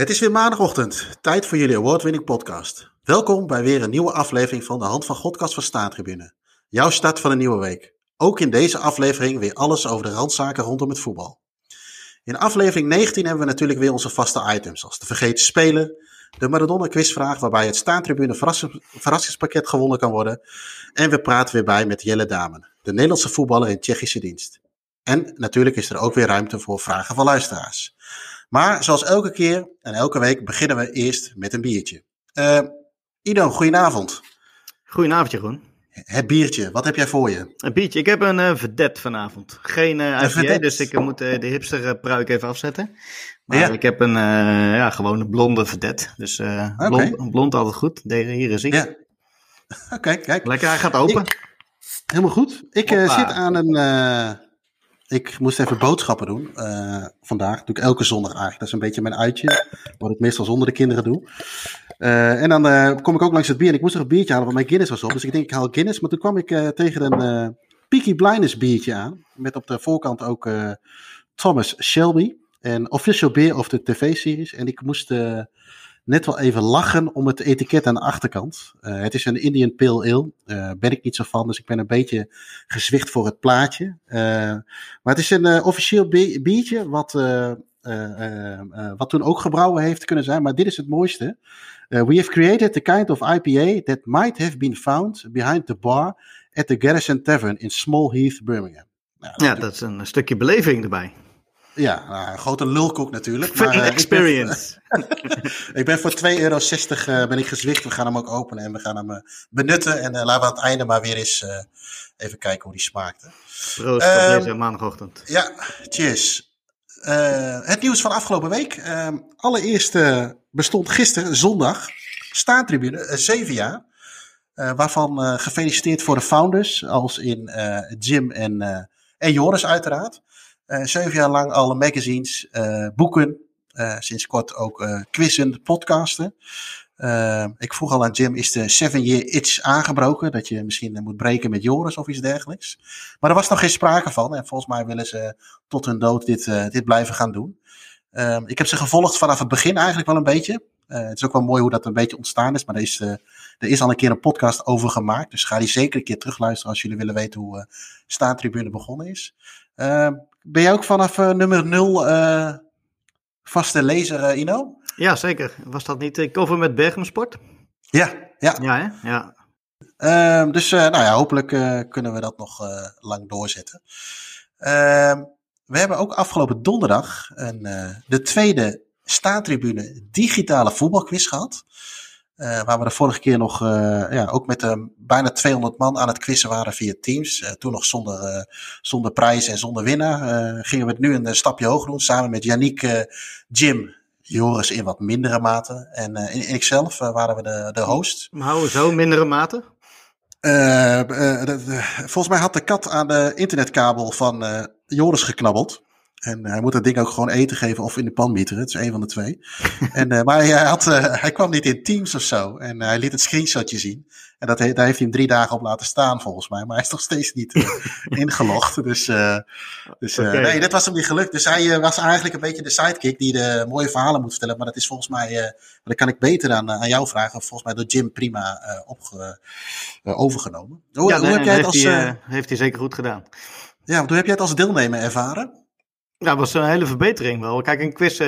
Het is weer maandagochtend, tijd voor jullie award-winning podcast. Welkom bij weer een nieuwe aflevering van de Hand van Godkast van Staantribune. Jouw start van een nieuwe week. Ook in deze aflevering weer alles over de randzaken rondom het voetbal. In aflevering 19 hebben we natuurlijk weer onze vaste items, als de vergeten spelen, de Maradona quizvraag waarbij het Staantribune verrassingspakket gewonnen kan worden. En we praten weer bij met Jelle Damen, de Nederlandse voetballer in Tsjechische dienst. En natuurlijk is er ook weer ruimte voor vragen van luisteraars. Maar zoals elke keer en elke week beginnen we eerst met een biertje. Uh, Ido, goedenavond. Goedenavond, Jeroen. Het biertje, wat heb jij voor je? Een biertje, ik heb een uh, verdet vanavond. Geen uh, IPA, dus ik moet de hipster pruik even afzetten. Maar ja. ik heb een ja, gewoon een blonde verdet. Dus okay. blond, blond altijd goed. Hier is ik. Ja. Oké, okay, kijk. Lekker, hij gaat open. Ik, helemaal goed. Ik zit aan een ik moest even boodschappen doen uh, vandaag. Doe ik elke zondag eigenlijk. Dat is een beetje mijn uitje. Wat ik meestal zonder de kinderen doe. Uh, en dan uh, kom ik ook langs het bier. En ik moest er een biertje halen, want mijn Guinness was op. Dus ik denk, ik haal Guinness. Maar toen kwam ik tegen een Peaky Blinders biertje aan. Met op de voorkant ook Thomas Shelby. En official beer of de tv-series. En ik moest net wel even lachen om het etiket aan de achterkant. Uh, het is een Indian Pale Ale. Uh, ben ik niet zo van, dus ik ben een beetje gezwicht voor het plaatje. Uh, maar het is een officieel biertje, wat, wat toen ook gebrouwen heeft kunnen zijn. Maar dit is het mooiste. we have created the kind of IPA that might have been found behind the bar at the Garrison Tavern in Small Heath, Birmingham. Nou, ja, dat is een stukje beleving erbij. Ja, nou, een grote lulkoek natuurlijk. Maar, uh, experience. Ik ben, ik ben voor 2,60 euro uh, ben ik gezwicht. We gaan hem ook openen en we gaan hem uh, benutten. En laten we aan het einde maar weer eens even kijken hoe die smaakte. Proost op ehm, deze maandagochtend. Ja, cheers. het nieuws van afgelopen week. Ehm, allereerst bestond gisteren, zondag, staantribune, zeven jaar. waarvan gefeliciteerd voor de founders, als in Jim en, en Joris uiteraard. Uh, zeven jaar lang alle magazines, uh, boeken, uh, sinds kort ook quizzen, podcasten. ik vroeg al aan Jim, is de seven year itch aangebroken? Dat je misschien moet breken met Joris of iets dergelijks. Maar er was nog geen sprake van. En volgens mij willen ze tot hun dood dit, dit blijven gaan doen. ik heb ze gevolgd vanaf het begin eigenlijk wel een beetje. het is ook wel mooi hoe dat een beetje ontstaan is. Maar er is, er is al een keer een podcast over gemaakt. Dus ga die zeker een keer terugluisteren als jullie willen weten hoe Staantribune begonnen is. Ben jij ook vanaf uh, nummer 0 uh, eh, vaste lezer, uh, Ino? Ja, zeker. Was dat niet cover met Bergensport? Ja, ja. Ja, hè? ja. Ehm, dus nou ja, hopelijk kunnen we dat nog lang doorzetten. Ehm, we hebben ook afgelopen donderdag een, de tweede staantribune digitale voetbalquiz gehad. Uh, waar we de vorige keer nog, uh, ja, ook met uh, bijna 200 man aan het quizzen waren via Teams. toen nog zonder, zonder prijs en zonder winnaar. gingen we het nu een stapje hoger doen. Samen met Yannick, Jim, Joris in wat mindere mate. En in ikzelf waren we de, de host. Maar houden zo mindere mate? volgens mij had de kat aan de internetkabel van Joris geknabbeld. En hij moet dat ding ook gewoon eten geven of in de pan mieteren. Het is een van de twee. en, uh, maar hij, had, uh, hij kwam niet in Teams of zo. En hij liet het screenshotje zien. En dat, daar heeft hij hem drie dagen op laten staan volgens mij. Maar hij is nog steeds niet ingelogd. Dus, dus okay. nee, dat was hem niet gelukt. Dus hij was eigenlijk een beetje de sidekick die de mooie verhalen moet vertellen. Maar dat is volgens mij, dat kan ik beter aan, aan jou vragen. Volgens mij door Jim prima opge, overgenomen. Hoe, ja, hoe heb jij het als... Hij, heeft hij zeker goed gedaan. Ja, hoe heb jij het als deelnemer ervaren? Ja, dat was een hele verbetering wel. Kijk, een quiz, uh,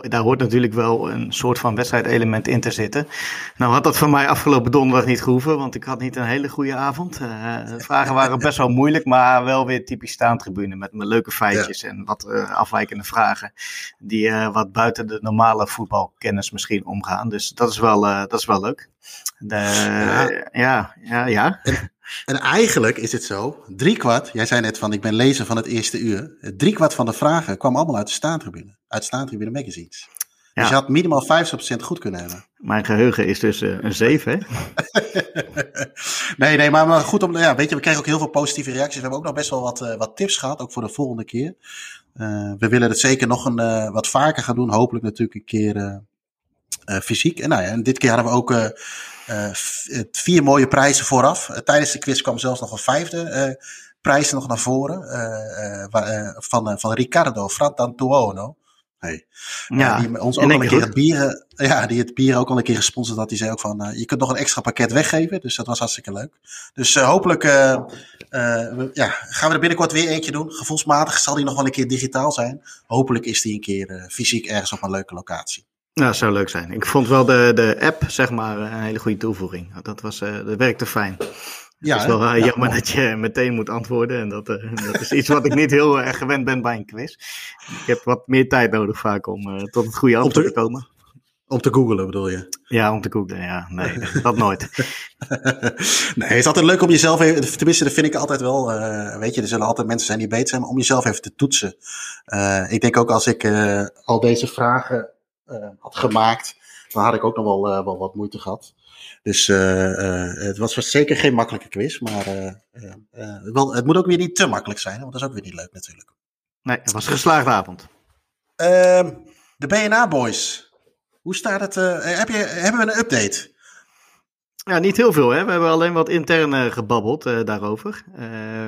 daar hoort natuurlijk wel een soort van wedstrijdelement in te zitten. Nou had dat voor mij afgelopen donderdag niet gehoeven, want ik had niet een hele goede avond. Uh, de vragen waren best wel moeilijk, maar wel weer typisch staantribune met mijn leuke feitjes en wat uh, afwijkende vragen. Die wat buiten de normale voetbalkennis misschien omgaan. Dus dat is wel, dat is wel leuk. De, ja, ja, ja. En eigenlijk is het zo, driekwart, jij zei net van ik ben lezer van het eerste uur. Driekwart van de vragen kwam allemaal uit de staantribune, uit staantribune magazines. Dus je had minimaal 50% goed kunnen hebben. Mijn geheugen is dus uh, een 7, hè? nee, nee, maar, maar, goed om. Ja, weet je, we kregen ook heel veel positieve reacties. We hebben ook nog best wel wat, uh, wat tips gehad, ook voor de volgende keer. Uh, we willen het zeker nog een, wat vaker gaan doen. Hopelijk natuurlijk een keer fysiek. En, nou ja, en dit keer hadden we ook uh, vier mooie prijzen vooraf. Tijdens de quiz kwam zelfs nog een vijfde prijs nog naar voren. van, van Riccardo Frantantuono. Hey. Ja, die ons ook al een keer het bier, ja, die het bier ook al een keer gesponsord had. Die zei ook van, je kunt nog een extra pakket weggeven. Dus dat was hartstikke leuk. Dus hopelijk ja, gaan we er binnenkort weer eentje doen. Gevoelsmatig zal die nog wel een keer digitaal zijn. Hopelijk is die een keer fysiek ergens op een leuke locatie. Nou, dat zou leuk zijn. Ik vond wel de, de app, zeg maar, een hele goede toevoeging. Dat, was, dat werkte fijn. Ja, het is wel uh, jammer dat je meteen moet antwoorden. En dat, uh, dat is iets wat ik niet heel erg gewend ben bij een quiz. Ik heb wat meer tijd nodig vaak om tot het goede antwoord te, te, komen. Om te googlen bedoel je? Ja, om te googlen, ja. Nee, dat nooit. nee, het is altijd leuk om jezelf even, tenminste dat vind ik altijd wel, weet je, er zullen altijd mensen zijn die beter zijn, maar om jezelf even te toetsen. ik denk ook als ik al deze vragen had gemaakt, dan had ik ook nog wel, wel wat moeite gehad. Dus uh, het was zeker geen makkelijke quiz, maar wel, het moet ook weer niet te makkelijk zijn, want dat is ook weer niet leuk natuurlijk. Nee, het was een geslaagde avond. Ehm, de BNA Boys, hoe staat het? heb je, hebben we een update? Ja, niet heel veel. Hè? We hebben alleen wat intern gebabbeld daarover.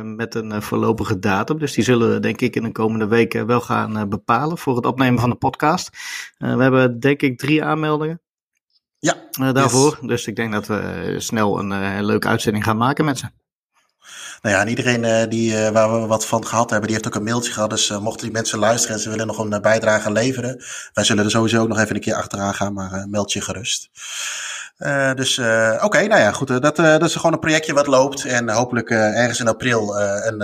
met een voorlopige datum. Dus die zullen we denk ik in de komende weken wel gaan bepalen voor het opnemen van de podcast. we hebben denk ik drie aanmeldingen. Ja. Daarvoor. Dus ik denk dat we eh, snel een, leuke uitzending gaan maken met ze. Nou ja, en iedereen die, waar we wat van gehad hebben, die heeft ook een mailtje gehad. Dus mochten die mensen luisteren en ze willen nog een bijdrage leveren. Wij zullen er sowieso ook nog even een keer achteraan gaan, maar meld je gerust. Dus oké, nou ja, goed. dat, dat is gewoon een projectje wat loopt. En hopelijk ergens in april een,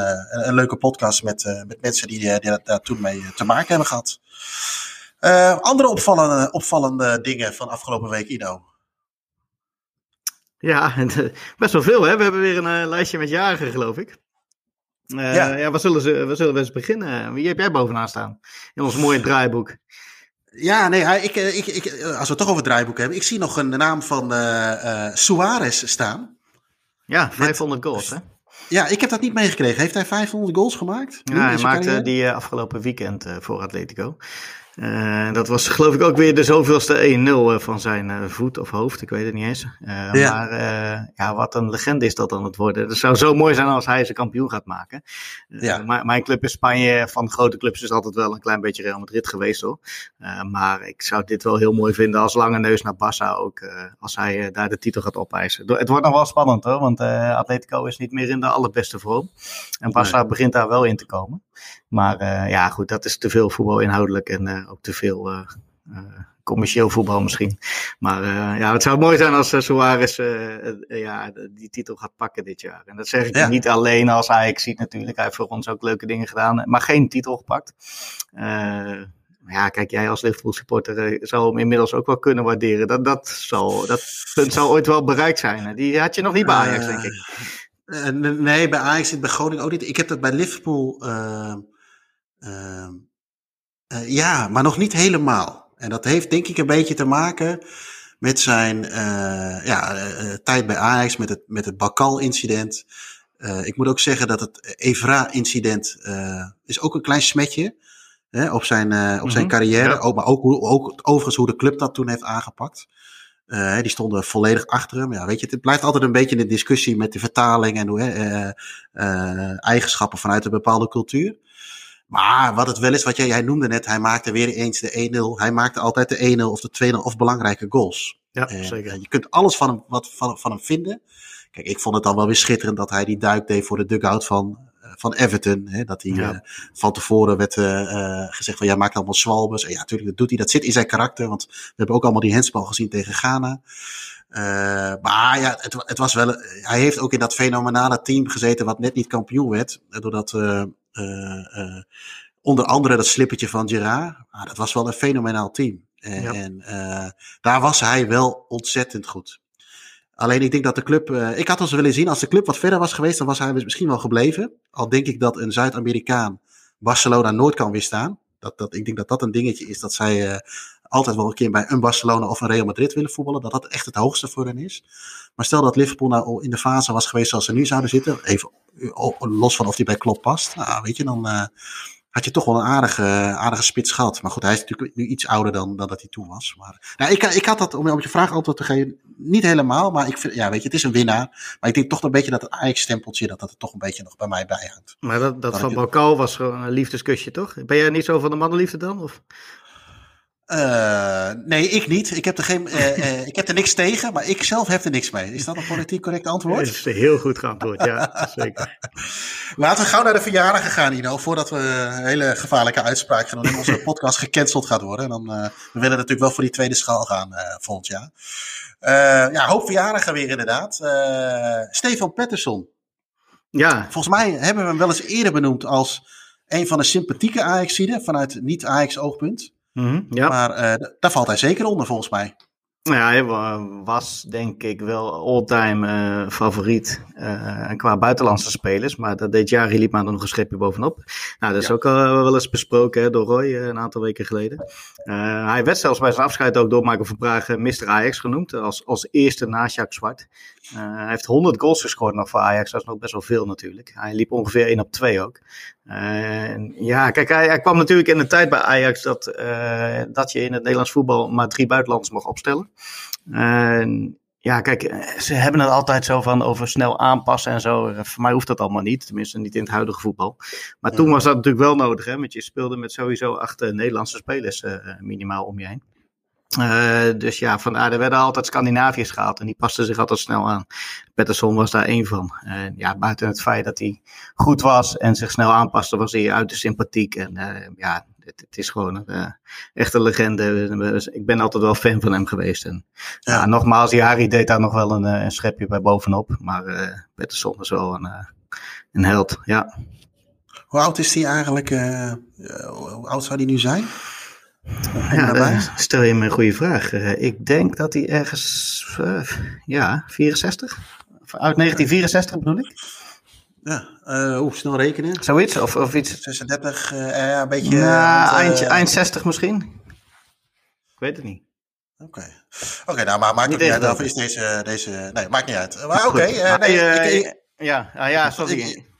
een, leuke podcast met, met mensen die, die daar toen mee te maken hebben gehad. Andere opvallende, opvallende dingen van afgelopen week, Ido? Ja, best wel veel. Hè? We hebben weer een lijstje met jarigen, geloof ik. Ja. ja, waar zullen, ze, waar zullen we eens beginnen? Wie heb jij bovenaan staan in ons mooie draaiboek? Ja, nee, ik, ik, ik, als we het toch over het draaiboek hebben. Ik zie nog een naam van Suarez staan. Ja, 500 goals, hè? Ja, ik heb dat niet meegekregen. Heeft hij 500 goals gemaakt? Ja, hij maakte die afgelopen weekend voor Atletico. Uh, dat was geloof ik ook weer de zoveelste 1-0 eh, van zijn uh, voet of hoofd, ik weet het niet eens. Uh, ja. Maar ja, wat een legende is dat dan het worden. Het zou zo mooi zijn als hij zijn kampioen gaat maken. Ja. Maar, mijn club in Spanje van grote clubs is altijd wel een klein beetje Real Madrid geweest hoor. maar ik zou dit wel heel mooi vinden als lange neus naar Barça ook, als hij daar de titel gaat opeisen. Het wordt nog wel spannend hoor, want Atletico is niet meer in de allerbeste vorm. En Barça nee. begint daar wel in te komen. Maar uh, ja, goed, dat is te veel voetbal inhoudelijk en uh, ook te veel uh, commercieel voetbal misschien. Maar ja, het zou mooi zijn als Suarez ja, die titel gaat pakken dit jaar. En dat zeg ik ja. niet alleen als Ajax ziet natuurlijk. Hij heeft voor ons ook leuke dingen gedaan, maar geen titel gepakt. ja, kijk, jij als Liverpool supporter zou hem inmiddels ook wel kunnen waarderen. Dat, dat, zal, dat punt zou ooit wel bereikt zijn. Die had je nog niet bij Ajax, denk ik. Uh, nee, bij Ajax zit bij Groningen ook niet. Ik heb dat bij Liverpool. Uh, uh, ja, maar nog niet helemaal. En dat heeft denk ik een beetje te maken met zijn ja, tijd bij Ajax, met het, met het Bakal-incident. ik moet ook zeggen dat het Evra-incident is ook een klein smetje hè, op zijn, op zijn carrière. Ja. Ook, maar ook, ook overigens hoe de club dat toen heeft aangepakt. Uh, die stonden volledig achter hem. Ja, weet je, het blijft altijd een beetje een discussie met de vertaling en hoe, uh, uh, eigenschappen vanuit een bepaalde cultuur. Maar wat het wel is, wat jij, jij noemde net, hij maakte weer eens de 1-0. Hij maakte altijd de 1-0 of de 2-0 of belangrijke goals. Ja, zeker. je kunt alles van hem, wat, van, van hem vinden. Kijk, ik vond het dan wel weer schitterend dat hij die duik deed voor de dugout van, van Everton. Hè, dat hij ja. uh, van tevoren werd uh, gezegd van ja, maakt allemaal zwalbes. En ja, natuurlijk, dat doet hij. Dat zit in zijn karakter. Want we hebben ook allemaal die hensbal gezien tegen Ghana. maar ja, het, het, was wel. Hij heeft ook in dat fenomenale team gezeten wat net niet kampioen werd. Doordat onder andere dat slippertje van Gerard. Ah, dat was wel een fenomenaal team. En, ja. en daar was hij wel ontzettend goed. Alleen ik denk dat de club. Uh, ik had ons willen zien, als de club wat verder was geweest, dan was hij misschien wel gebleven. Al denk ik dat een Zuid-Amerikaan Barcelona nooit kan weerstaan. Dat, dat, ik denk dat dat een dingetje is dat zij uh, altijd wel een keer bij een Barcelona of een Real Madrid willen voetballen. Dat dat echt het hoogste voor hen is. Maar stel dat Liverpool nou in de fase was geweest zoals ze nu zouden zitten. Even los van of die bij Klopp past. Nou, weet je, dan. Uh, had je toch wel een aardige, aardige spits gehad. Maar goed, hij is natuurlijk nu iets ouder dan, dan dat hij toen was. Maar nou, ik, ik had dat, om op je vraag antwoord te geven, niet helemaal. Maar ik vind, ja, weet je, het is een winnaar. Maar ik denk toch een beetje dat het Ajax-stempeltje, dat dat er toch een beetje nog bij mij bijhangt. Maar dat, dat, van Balkal was gewoon een liefdeskusje, toch? Ben jij niet zo van de mannenliefde dan? Of? Uh, nee, ik niet. Ik heb, er geen, uh, uh, ik heb er niks tegen, maar ik zelf heb er niks mee. Is dat een politiek correct antwoord? Dat is heel goed geantwoord, ja, zeker. Laten we gauw naar de verjaardag gaan, Ino, voordat we een hele gevaarlijke uitspraak gaan doen en onze podcast gecanceld gaat worden. En dan, we willen natuurlijk wel voor die tweede schaal gaan volgend jaar. ja, hoop verjaardagen weer inderdaad. Stefan Pettersson. Ja. Volgens mij hebben we hem wel eens eerder benoemd als een van de sympathieke Ajaxiden vanuit niet-Ajax oogpunt. Mm ja. Maar uh, daar valt hij zeker onder volgens mij. Ja, hij was denk ik wel all-time uh, favoriet uh, qua buitenlandse spelers. Maar dat deed Jari liep maar nog een schepje bovenop. Nou, dat is ja. ook al wel eens besproken hè, door Roy uh, een aantal weken geleden. hij werd zelfs bij zijn afscheid ook door Michael van Praag Mr. Ajax genoemd. Als, als eerste na Jacques Zwart. Hij heeft 100 goals gescoord nog voor Ajax. Dat is nog best wel veel natuurlijk. Hij liep ongeveer 1 op 2 ook. ja, kijk, hij, hij, kwam natuurlijk in de tijd bij Ajax dat, dat je in het Nederlands voetbal maar drie buitenlanders mocht opstellen. En ja, kijk, ze hebben het altijd zo van over snel aanpassen en zo. Voor mij hoeft dat allemaal niet, tenminste niet in het huidige voetbal. Maar toen was dat natuurlijk wel nodig, hè, want je speelde met sowieso acht Nederlandse spelers uh, minimaal om je heen. Uh, dus ja, vandaar, er werden altijd Scandinaviërs gehaald en die pasten zich altijd snel aan. Pettersson was daar één van. Uh, ja, buiten het feit dat hij goed was en zich snel aanpaste, was hij uit de sympathiek. En uh, ja, het, het, is gewoon een uh, echte legende. Ik ben altijd wel fan van hem geweest. En, ja. ja nogmaals, Jari deed daar nog wel een, een schepje bij bovenop. Maar Pettersson is wel een, een held, ja. Hoe oud is hij eigenlijk? hoe oud zou hij nu zijn? Ja, stel je me een goede vraag. ik denk dat hij ergens, ja, 64? Uit 1964 bedoel ik? Ja, uh, hoe snel rekenen? Zoiets, of, of iets. 36, uh, ja, een beetje... Nou, uh, eind, eind 60 misschien. Ik weet het niet. Oké, okay. oké, okay, nou, maar maakt niet, niet uit. Of is deze, deze... Nee, maakt niet uit. Maar oké, okay, nee, ik, ja, ah, ja, zoals ik...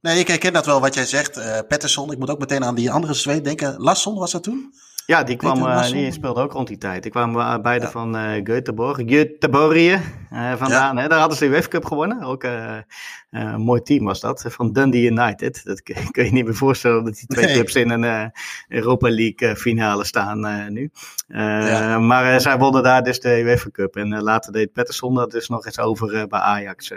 Nee, ik herken dat wel wat jij zegt. Patterson, ik moet ook meteen aan die andere zweet denken. Lasson was dat toen? Ja, die, kwam, uh, die speelde ook rond die tijd. Die kwamen beide ja. van uh, Göteborg, Göteborg uh, vandaan. Ja. Hè? Daar hadden ze de UEFA Cup gewonnen. Ook een mooi team was dat, van Dundee United. Dat kun je niet meer voorstellen dat die twee nee. clubs in een Europa League finale staan nu. Ja. Maar zij wonnen daar dus de UEFA Cup. En later deed Pettersson dat dus nog eens over bij Ajax.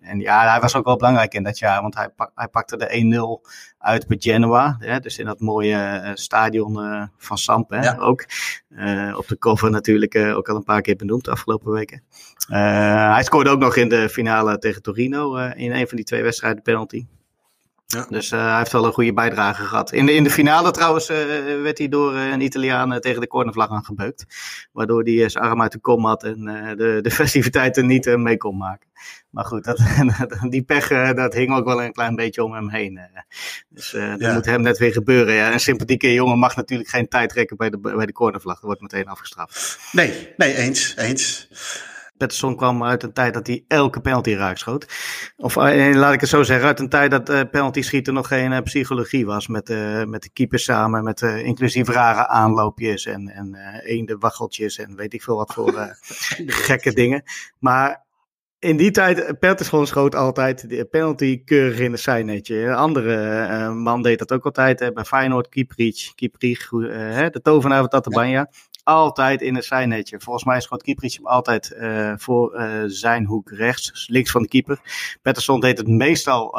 en ja, hij was ook wel belangrijk in dat jaar, want hij, pak, hij pakte de 1-0 uit bij Genoa. Hè? Dus in dat mooie stadion van Samp, hè, ja. ook. Uh, op de cover natuurlijk ook al een paar keer benoemd de afgelopen weken. Hij scoorde ook nog in de finale tegen Torino in een van die twee wedstrijden penalty. Ja. Dus hij heeft wel een goede bijdrage gehad. In de, in de finale trouwens werd hij door een Italiaan tegen de cornervlag aangebeukt. Waardoor hij zijn arm uit de kom had en de, de festiviteiten niet mee kon maken. Maar goed, dat, die pech dat hing ook wel een klein beetje om hem heen. Dus dat ja. moet hem net weer gebeuren. Ja. Een sympathieke jongen mag natuurlijk geen tijd trekken bij de, bij de cornervlag. Dat wordt meteen afgestraft. Nee, nee, eens, eens. Pettersson kwam uit een tijd dat hij elke penalty raak schoot. Of uh, laat ik het zo zeggen, uit een tijd dat uh, penalty schieten nog geen uh, psychologie was. Met, met de keeper samen, met inclusief rare aanloopjes en, en eende waggeltjes en weet ik veel wat voor gekke dingen. Maar in die tijd, Pettersson schoot altijd de penalty keurig in het zijnetje. Een andere uh, man deed dat ook altijd. Hè, bij Feyenoord, Kieprich, Kieprich uh, de tovenaar van Tatabanya. Ja. Altijd in het zijnetje. Volgens mij schoot Kieprich hem altijd uh, voor zijn hoek rechts, links van de keeper. Pettersson deed het meestal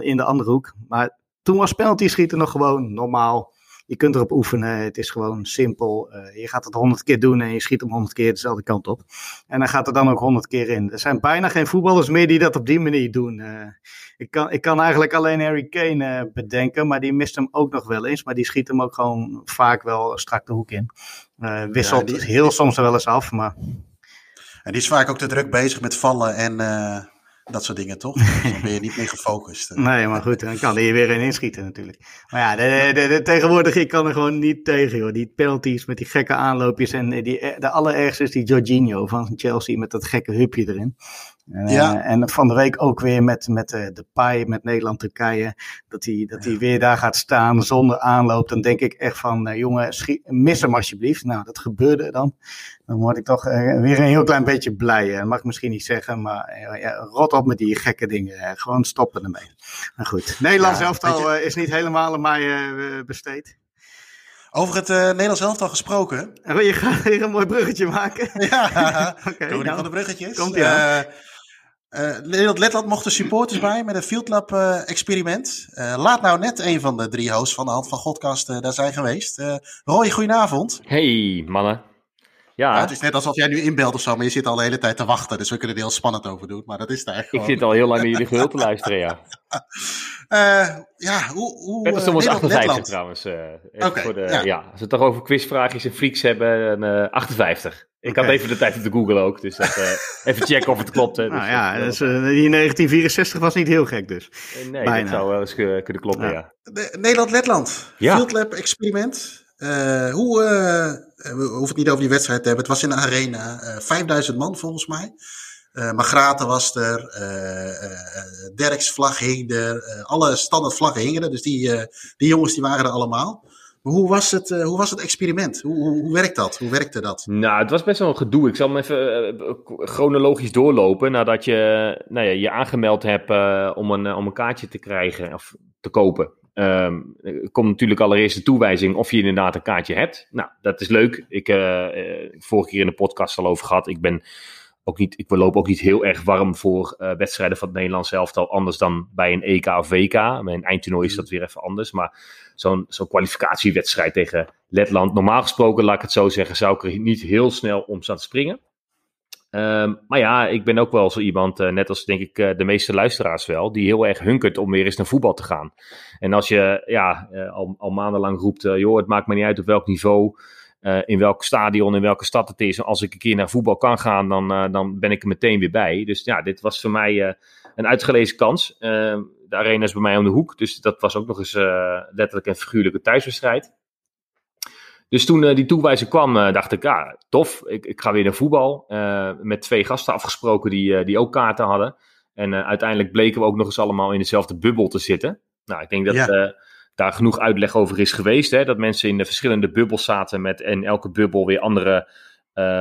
in de andere hoek. Maar toen was penalty schieten nog gewoon normaal je kunt erop oefenen. Het is gewoon simpel. Je gaat het honderd keer doen en je schiet hem honderd keer dezelfde kant op. En dan gaat er dan ook honderd keer in. Er zijn bijna geen voetballers meer die dat op die manier doen. Ik, kan, ik kan eigenlijk alleen Harry Kane uh, bedenken, maar die mist hem ook nog wel eens. Maar die schiet hem ook gewoon vaak wel strak de hoek in. wisselt ja, die, heel soms wel eens af, maar... En die is vaak ook te druk bezig met vallen en dat soort dingen, toch? Dus dan ben je niet meer gefocust. nee, maar goed, dan kan hij weer in inschieten natuurlijk. Maar ja, de, de, de, tegenwoordig, ik kan er gewoon niet tegen, joh. Die penalties met die gekke aanloopjes. En die, de allerergste is die Jorginho van Chelsea met dat gekke hupje erin. En, ja. En van de week ook weer met, met uh, de paai met Nederland-Turkije. Dat hij dat ja. weer daar gaat staan zonder aanloop. Dan denk ik echt van, uh, jongen, mis hem alsjeblieft. Nou, dat gebeurde dan. Dan word ik toch weer een heel klein beetje blij. Dat mag ik misschien niet zeggen, maar ja, rot op met die gekke dingen. Gewoon stoppen ermee. Maar goed, Nederlands ja, elftal je... is niet helemaal aan mij besteed. Over het uh, Nederlands elftal gesproken. En je gaat weer een mooi bruggetje maken. ja, okay, nou, van de bruggetjes. Komt ja. Uh, Nederland-Letland mochten supporters bij met een Field Lab uh, experiment. Uh, laat nou net een van de drie hosts van de Hand van Godcast daar zijn geweest. Roy, goedenavond. Hey mannen. Ja. het is net alsof jij nu inbelt of zo, maar je zit al de hele tijd te wachten. Dus we kunnen er heel spannend over doen. Maar dat is het eigenlijk. Ik zit al heel lang naar jullie gehul te luisteren, ja. Uh, ja, hoe. hoe is was 58 trouwens. Uh, okay, voor de, ja. ja. als we het toch over quizvraagjes en freaks hebben, uh, 58. Ik had even de tijd op de Google ook, dus dat, even checken of het klopt. Hè, nou dus ja, dus, die 1964 was niet heel gek dus. nee, Bijna. dat zou wel eens kunnen kloppen, ja. ja. Nederland-Letland. Ja. Field Lab experiment. Uh, hoe, uh, we hoeven het niet over die wedstrijd te hebben. Het was in de arena. Uh, 5000 man volgens mij. Uh, Magrate was er. Derks vlag hing er. alle standaard vlaggen hingen er. Dus die, die jongens die waren er allemaal. Hoe was het, hoe was het experiment? Hoe, hoe, hoe, werkt dat? Hoe werkte dat? Nou, het was best wel een gedoe. Ik zal hem even chronologisch doorlopen. Nadat je nou ja, je aangemeld hebt om, een, om een kaartje te krijgen of te kopen. Er komt natuurlijk allereerst de toewijzing of je inderdaad een kaartje hebt. Nou, dat is leuk. Ik uh, vorige keer in de podcast al over gehad. Ik ben ook niet, ik loop ook niet heel erg warm voor uh, wedstrijden van het Nederlands elftal. Anders dan bij een EK of WK. Bij een eindtoernooi is mm. dat weer even anders. Maar zo'n zo'n kwalificatiewedstrijd tegen Letland. Normaal gesproken, laat ik het zo zeggen, zou ik er niet heel snel om staan te springen. Um, maar ja, ik ben ook wel zo iemand, uh, net als denk ik uh, de meeste luisteraars wel, die heel erg hunkert om weer eens naar voetbal te gaan. En als je ja, al, al maandenlang roept, joh, het maakt me niet uit op welk niveau, in welk stadion, in welke stad het is. Als ik een keer naar voetbal kan gaan, dan, dan ben ik er meteen weer bij. Dus ja, dit was voor mij een uitgelezen kans. De arena is bij mij om de hoek, dus dat was ook nog eens letterlijk een figuurlijke thuiswedstrijd. Dus toen die toewijzing kwam, dacht ik, ja, tof, ik, ik ga weer naar voetbal. Met twee gasten afgesproken die, die ook kaarten hadden. En uiteindelijk bleken we ook nog eens allemaal in dezelfde bubbel te zitten. Nou, ik denk dat ja. Daar genoeg uitleg over is geweest. Hè? Dat mensen in de verschillende bubbels zaten met in elke bubbel weer andere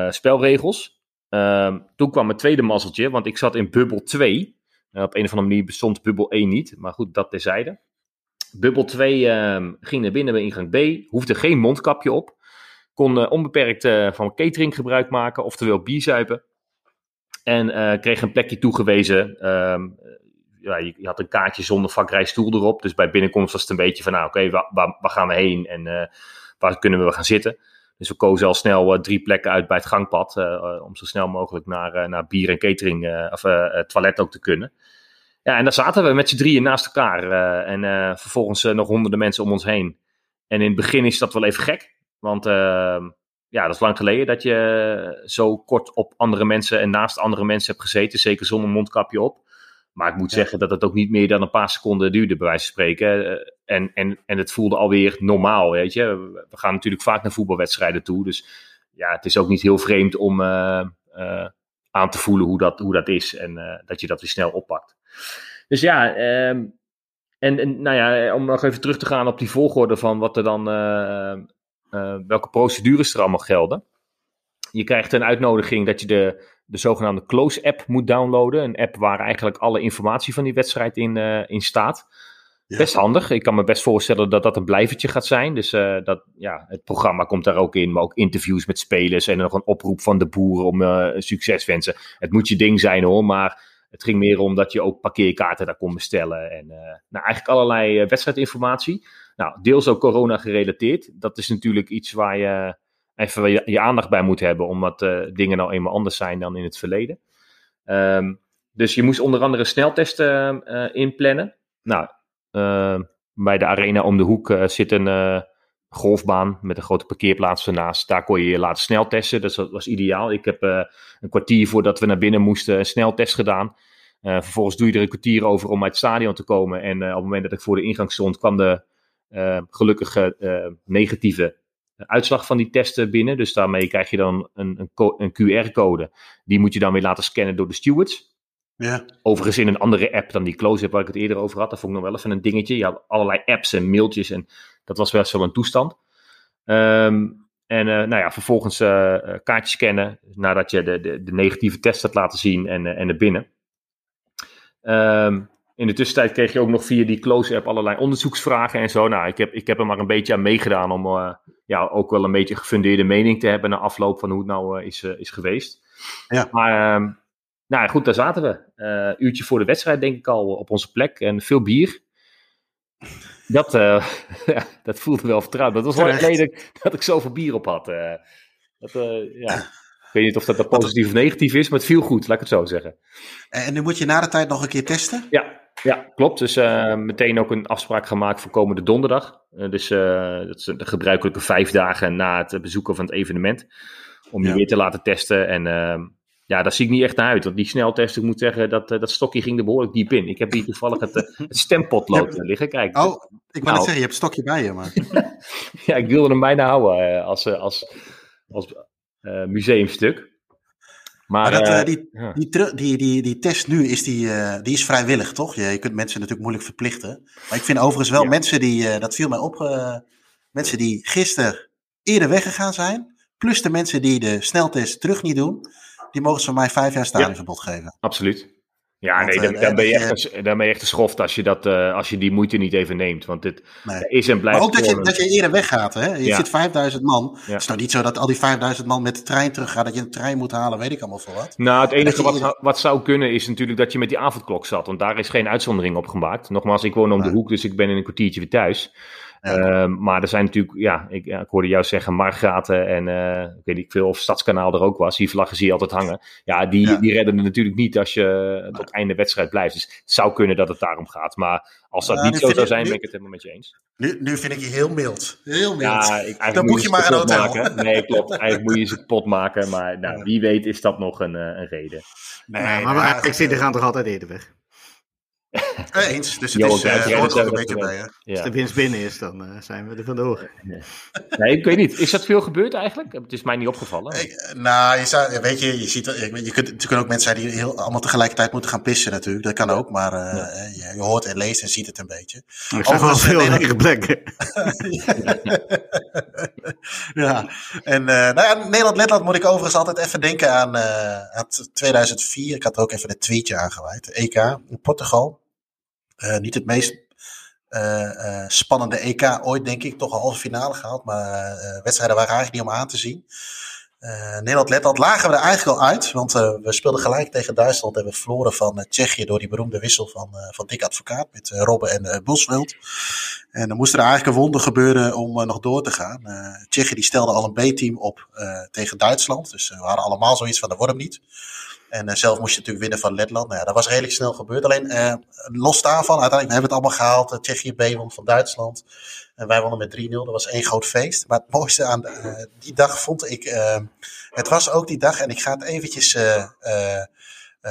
spelregels. Ehm, toen kwam mijn tweede mazzeltje, want ik zat in bubbel 2. op een of andere manier bestond bubbel 1 niet, maar goed, dat terzijde. Bubbel 2 uh, ging naar binnen bij ingang B, hoefde geen mondkapje op. Kon uh, onbeperkt van catering gebruik maken, oftewel bierzuipen. En uh, kreeg een plekje toegewezen. Ja, je, had een kaartje zonder vakrijstoel erop. Dus bij binnenkomst was het een beetje van, nou oké, waar, waar, gaan we heen en waar kunnen we gaan zitten? Dus we kozen al snel drie plekken uit bij het gangpad. om zo snel mogelijk naar, naar bier en catering, of toilet ook te kunnen. Ja, en daar zaten we met z'n drieën naast elkaar. En vervolgens nog honderden mensen om ons heen. En in het begin is dat wel even gek. Want ehm, ja, dat is lang geleden dat je zo kort op andere mensen en naast andere mensen hebt gezeten. Zeker zonder mondkapje op. Maar ik moet zeggen dat het ook niet meer dan een paar seconden duurde, bij wijze van spreken. En, en, en het voelde alweer normaal, weet je. We gaan natuurlijk vaak naar voetbalwedstrijden toe. Dus ja, het is ook niet heel vreemd om aan te voelen hoe dat, hoe dat is. En dat je dat weer snel oppakt. Dus ja, um, en, en, nou ja, om nog even terug te gaan op die volgorde van wat er dan, welke procedures er allemaal gelden. Je krijgt een uitnodiging dat je de, de zogenaamde Close app moet downloaden. Een app waar eigenlijk alle informatie van die wedstrijd in, uh, in staat. Ja. Best handig. Ik kan me best voorstellen dat dat een blijvertje gaat zijn. Dus uh, dat, ja, het programma komt daar ook in. Maar ook interviews met spelers. En nog een oproep van de boeren om uh, succes wensen. Het moet je ding zijn hoor. Maar het ging meer om dat je ook parkeerkaarten daar kon bestellen. En uh, nou, eigenlijk allerlei wedstrijdinformatie. Nou, deels ook corona gerelateerd. Dat is natuurlijk iets waar je even je, je aandacht bij moet hebben. Omdat uh, dingen nou eenmaal anders zijn dan in het verleden. Um, dus je moest onder andere sneltesten inplannen. Nou, ehm, bij de arena om de hoek zit een golfbaan met een grote parkeerplaats ernaast. Daar kon je je laten sneltesten. Dus dat was ideaal. Ik heb uh, een kwartier voordat we naar binnen moesten een sneltest gedaan. Uh, vervolgens doe je er een kwartier over om uit het stadion te komen. En uh, op het moment dat ik voor de ingang stond, kwam de gelukkige negatieve uitslag van die testen binnen. Dus daarmee krijg je dan een, een, een QR-code. Die moet je dan weer laten scannen door de stewards. Ja. Overigens in een andere app dan die close-up waar ik het eerder over had. Dat vond ik nog wel even een dingetje. Je had allerlei apps en mailtjes en dat was wel zo een toestand. Um, en uh, nou ja, vervolgens uh, kaartjes scannen nadat je de, de, de, negatieve test had laten zien en, uh, en er binnen. Um, in de tussentijd kreeg je ook nog via die close-app allerlei onderzoeksvragen en zo. Nou, ik heb, ik heb er maar een beetje aan meegedaan om ja, ook wel een beetje gefundeerde mening te hebben na afloop van hoe het nou is, is geweest. Ja. Maar ehm, nou goed, daar zaten we. uurtje voor de wedstrijd denk ik al op onze plek en veel bier. Dat, dat voelde wel vertrouwd. Dat was wel geleden dat ik zoveel bier op had. dat, ja weet niet of dat positief of negatief is, maar het viel goed, laat ik het zo zeggen. En nu moet je na de tijd nog een keer testen? Ja, ja klopt. Dus uh, meteen ook een afspraak gemaakt voor komende donderdag. Uh, dus uh, dat is de gebruikelijke vijf dagen na het bezoeken van het evenement. Om je ja. weer te laten testen. En ehm, ja, daar zie ik niet echt naar uit. Want die sneltest, ik moet zeggen, dat, dat stokje ging er behoorlijk diep in. Ik heb hier toevallig het, het stempotlood liggen. Kijk. Oh, ik wou nou, zeggen, je hebt het stokje bij je. Maar... ja, ik wilde hem bijna houden als, als, als, uh, museumstuk. Maar, maar dat, die, ja. die, die, die, die, test nu is, die, uh, die is vrijwillig, toch? Je, je, kunt mensen natuurlijk moeilijk verplichten. Maar ik vind overigens wel ja. mensen die, dat viel mij op, mensen die gisteren eerder weggegaan zijn, plus de mensen die de sneltest terug niet doen, die mogen ze van mij vijf jaar stadionverbod ja. geven. Absoluut. Ja, Want, nee, dan, dan, ben je echt een, dan ben je echt een schoft als je, dat, uh, als je die moeite niet even neemt. Want dit nee. is en blijft. Maar ook dat je, dat je eerder weggaat. Hè? Je ja. zit 5000 man. Het is nou niet zo dat al die 5000 man met de trein teruggaan. Dat je een trein moet halen, weet ik allemaal voor wat. Nou, het enige wat, eerder... wat zou kunnen is natuurlijk dat je met die avondklok zat. Want daar is geen uitzondering op gemaakt. Nogmaals, ik woon om de hoek, dus ik ben in een kwartiertje weer thuis. Ja. Uh, maar er zijn natuurlijk, ja ik, ja, ik hoorde jou zeggen, Margraten en uh, ik weet niet veel of Stadskanaal er ook was. Die vlaggen zie je altijd hangen. Ja, die, ja. die redden het natuurlijk niet als je tot einde wedstrijd blijft. Dus het zou kunnen dat het daarom gaat. Maar als dat niet zo zou zijn, nu, ben ik het helemaal met je eens. Nu, nu vind ik je heel mild. Heel mild. Ja, ik, Dan boek je, je maar een hotel. Maken. Nee, klopt. Eigenlijk moet je ze kapot maken. Maar nou, wie weet is dat nog een, uh, een reden. Nee, nee maar, maar ik zie, er gaan toch altijd eerder weg. Eens, dus het is uh, ook een beetje bij. Hè? Ja. Als de winst binnen is, dan uh, zijn we er vandoor. Nee, ik weet niet. Is dat veel gebeurd eigenlijk? Het is mij niet opgevallen. Ik, nou, je zou, weet je, je ziet, je, je kunt, er kunnen ook mensen zijn die heel, allemaal tegelijkertijd moeten gaan pissen natuurlijk. Dat kan ook, maar uh, ja. je, je, hoort en leest en ziet het een beetje. Ik zag wel veel lekkere plekken. ja, en nou ja, Nederland-Letland moet ik overigens altijd even denken aan, aan 2004. Ik had ook even een tweetje aangeweid. EK in Portugal. Uh, niet het meest uh, uh, spannende EK ooit, denk ik. Toch een halve finale gehaald. Maar wedstrijden waren eigenlijk niet om aan te zien. Nederland-Letland lagen we er eigenlijk al uit. Want we speelden gelijk tegen Duitsland. En we verloren van Tsjechië door die beroemde wissel van, van Dick Advocaat. Met Robben en Bosveld. En dan moest er eigenlijk een wonder gebeuren om nog door te gaan. Tsjechië die stelde al een B-team op tegen Duitsland. Dus we hadden allemaal zoiets van, dat wordt hem niet. En uh, zelf moest je natuurlijk winnen van Letland. Nou ja, dat was redelijk snel gebeurd. Alleen uh, los daarvan, uiteindelijk hebben we het allemaal gehaald. Uh, Tsjechië B won van Duitsland. En wij wonnen met 3-0. Dat was één groot feest. Maar het mooiste aan die dag vond ik. het was ook die dag, en ik ga het eventjes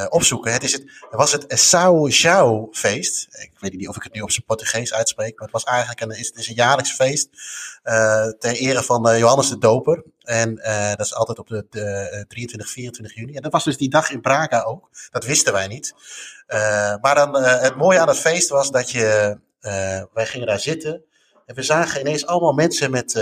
opzoeken. Het, is het, was het Sao João feest. Ik weet niet of ik het nu op zijn Portugees uitspreek. Maar het was eigenlijk een, is een jaarlijks feest. ter ere van Johannes de Doper. En uh, dat is altijd op de, de 23, 24 juni. En dat was dus die dag in Braga ook. Dat wisten wij niet. Uh, maar dan, uh, het mooie aan het feest was dat je, wij gingen daar zitten. En we zagen ineens allemaal mensen met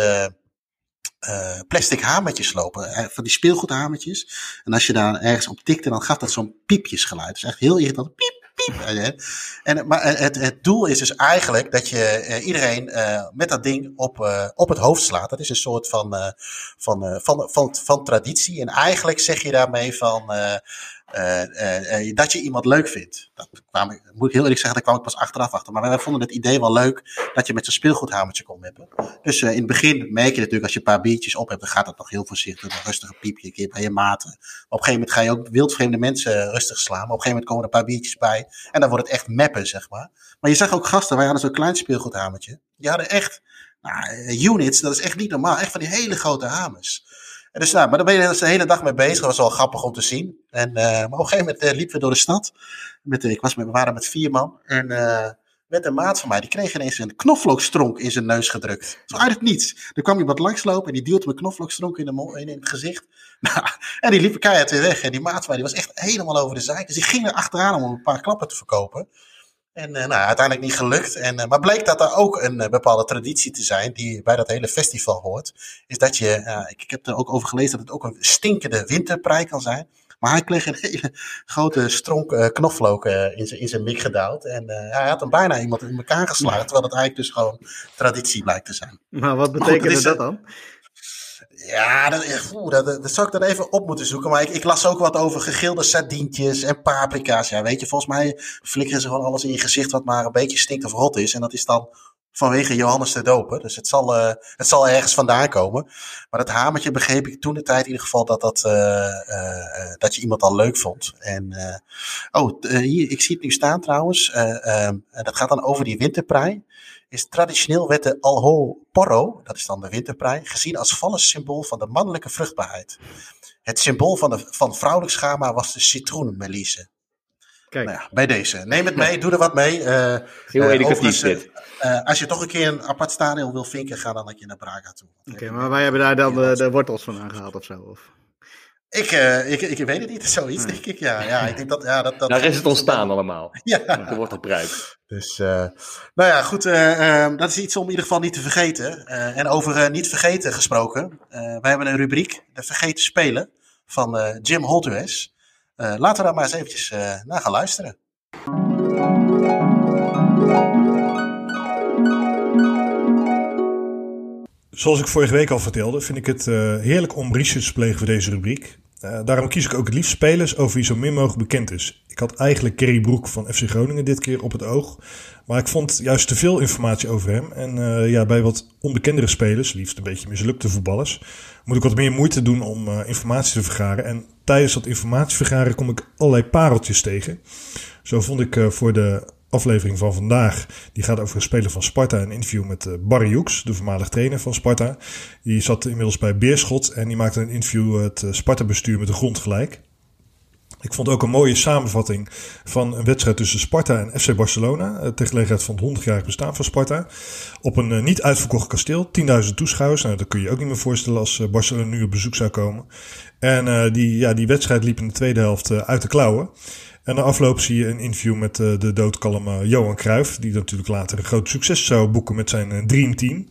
plastic hamertjes lopen. van die speelgoedhamertjes. En als je daar ergens op tikte, dan gaf dat zo'n piepjesgeluid. Dus echt heel irritant. Piep, piep. En, maar het, het doel is dus eigenlijk dat je iedereen uh, met dat ding op, op het hoofd slaat. Dat is een soort van, van, van, van, van traditie. En eigenlijk zeg je daarmee van. Uh, uh, dat je iemand leuk vindt. Dat kwam, moet ik heel eerlijk zeggen, daar kwam ik pas achteraf achter. Maar wij vonden het idee wel leuk dat je met zo'n speelgoedhamertje kon hebben. Dus in het begin merk je natuurlijk, als je een paar biertjes op hebt, dan gaat dat nog heel voorzichtig. Een rustige piepje, een keer bij je maten. Op een gegeven moment ga je ook wildvreemde mensen rustig slaan. Maar op een gegeven moment komen er een paar biertjes bij. En dan wordt het echt meppen, zeg maar. Maar je zag ook gasten, wij hadden zo'n klein speelgoedhamertje. Die hadden echt nou, units, dat is echt niet normaal. Echt van die hele grote hamers. En dus, nou, maar daar ben je dus de hele dag mee bezig. Dat was wel grappig om te zien. En, uh, maar op een gegeven moment uh, liepen we door de stad. Met, ik was met, we waren met vier man. En uh, met een maat van mij, die kreeg ineens een knoflookstronk in zijn neus gedrukt. Zo uit het niets. Er kwam iemand langslopen en die duwde me knoflookstronk in, de in, in het gezicht. Nou, en die liep keihard weer weg. En die maat van mij, die was echt helemaal over de zijk. Dus die ging er achteraan om een paar klappen te verkopen. En uh, nou, uiteindelijk niet gelukt. En, uh, maar bleek dat er ook een uh, bepaalde traditie te zijn die bij dat hele festival hoort. Is dat je, ik, ik heb er ook over gelezen dat het ook een stinkende winterprei kan zijn. Maar hij kreeg een hele grote stronk knoflook in zijn in zijn mik gedouwd. En hij had hem bijna iemand in elkaar geslagen. Terwijl het eigenlijk dus gewoon traditie blijkt te zijn. Maar wat betekende dat, dat dan? Ja, dat, oeh, dat, dat, zou ik dan even op moeten zoeken. Maar ik, ik, las ook wat over gegilde sardientjes en paprika's. Ja, weet je, volgens mij flikkeren ze gewoon alles in je gezicht wat maar een beetje stinkt of rot is. En dat is dan vanwege Johannes de Doper. Dus het zal, uh, het zal ergens vandaan komen. Maar dat hamertje begreep ik toen de tijd in ieder geval dat, dat, uh, dat je iemand al leuk vond. En, oh, hier, ik zie het nu staan trouwens. Ehm, dat gaat dan over die winterprei. Is traditioneel werd de Alho Porro, dat is dan de winterprei, gezien als vallend symbool van de mannelijke vruchtbaarheid. Het symbool van, de, van vrouwelijk schama was de citroenmelisse. Kijk. Nou ja, bij deze. Neem het mee, doe er wat mee. Uh, Heel educatief dit. Uh, als je toch een keer een apart stadion wil vinken, ga dan een keer naar Braga toe. Oké, maar wij hebben daar dan de, de, wortels van aangehaald of zo? Of? Ik, uh, ik, ik weet het niet, zoiets denk ik. Ja, ja, ik denk dat, ja, dat, dat, Daar is het ontstaan allemaal. Ja. De wortelpruik. Dus, uh, nou ja, goed. Uh, dat is iets om in ieder geval niet te vergeten. en over niet vergeten gesproken. wij hebben een rubriek, de vergeten spelen, van Jim Holtues. laten we daar maar eens eventjes naar gaan luisteren. Zoals ik vorige week al vertelde, vind ik het uh, heerlijk om research te plegen voor deze rubriek. Uh, daarom kies ik ook het liefst spelers over wie zo min mogelijk bekend is. Ik had eigenlijk Kerry Broek van FC Groningen dit keer op het oog. Maar ik vond juist te veel informatie over hem. En uh, ja, bij wat onbekendere spelers, liefst een beetje mislukte voetballers, moet ik wat meer moeite doen om informatie te vergaren. En tijdens dat informatievergaren kom ik allerlei pareltjes tegen. Zo vond ik voor de aflevering van vandaag. Die gaat over een speler van Sparta. Een interview met uh, Barry Hoeks, de voormalig trainer van Sparta. Die zat inmiddels bij Beerschot en die maakte een interview het uh, Sparta-bestuur met de grond gelijk. Ik vond ook een mooie samenvatting van een wedstrijd tussen Sparta en FC Barcelona. Uh, ter gelegenheid van het 100-jarig bestaan van Sparta. Op een niet uitverkocht kasteel. 10.000 toeschouwers. Nou, dat kun je ook niet meer voorstellen als Barcelona nu op bezoek zou komen. En die, ja, die wedstrijd liep in de tweede helft uit de klauwen. En na afloop zie je een interview met uh, de doodkalme Johan Cruijff. Die natuurlijk later een groot succes zou boeken met zijn uh, Dream Team.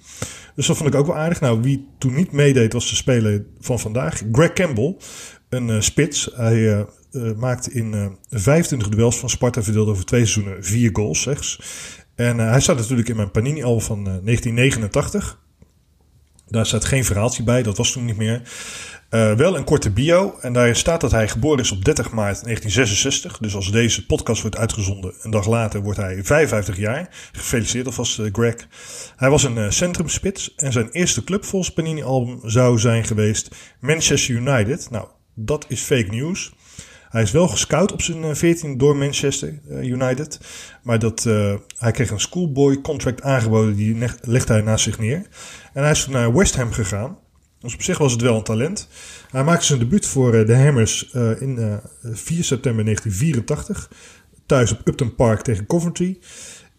Dus dat vond ik ook wel aardig. Nou, wie toen niet meedeed was de speler van vandaag. Greg Campbell, een uh, spits. Hij maakte in 25 duels van Sparta verdeeld over twee seizoenen vier goals slechts. En hij staat natuurlijk in mijn Panini-album van 1989. Daar staat geen verhaaltje bij, dat was toen niet meer. Uh, wel een korte bio. En daarin staat dat hij geboren is op 30 maart 1966. Dus als deze podcast wordt uitgezonden, een dag later wordt hij 55 jaar. Gefeliciteerd alvast, uh, Greg. Hij was een uh, centrumspits. En zijn eerste club volgens Panini-album zou zijn geweest Manchester United. Nou, dat is fake news. Hij is wel gescout op zijn 14 door Manchester United. Maar dat, hij kreeg een schoolboy contract aangeboden. Die legde hij naast zich neer. En hij is naar West Ham gegaan. Dus op zich was het wel een talent. Hij maakte zijn debuut voor eh, de Hammers uh, in uh, 4 september 1984. Thuis op Upton Park tegen Coventry.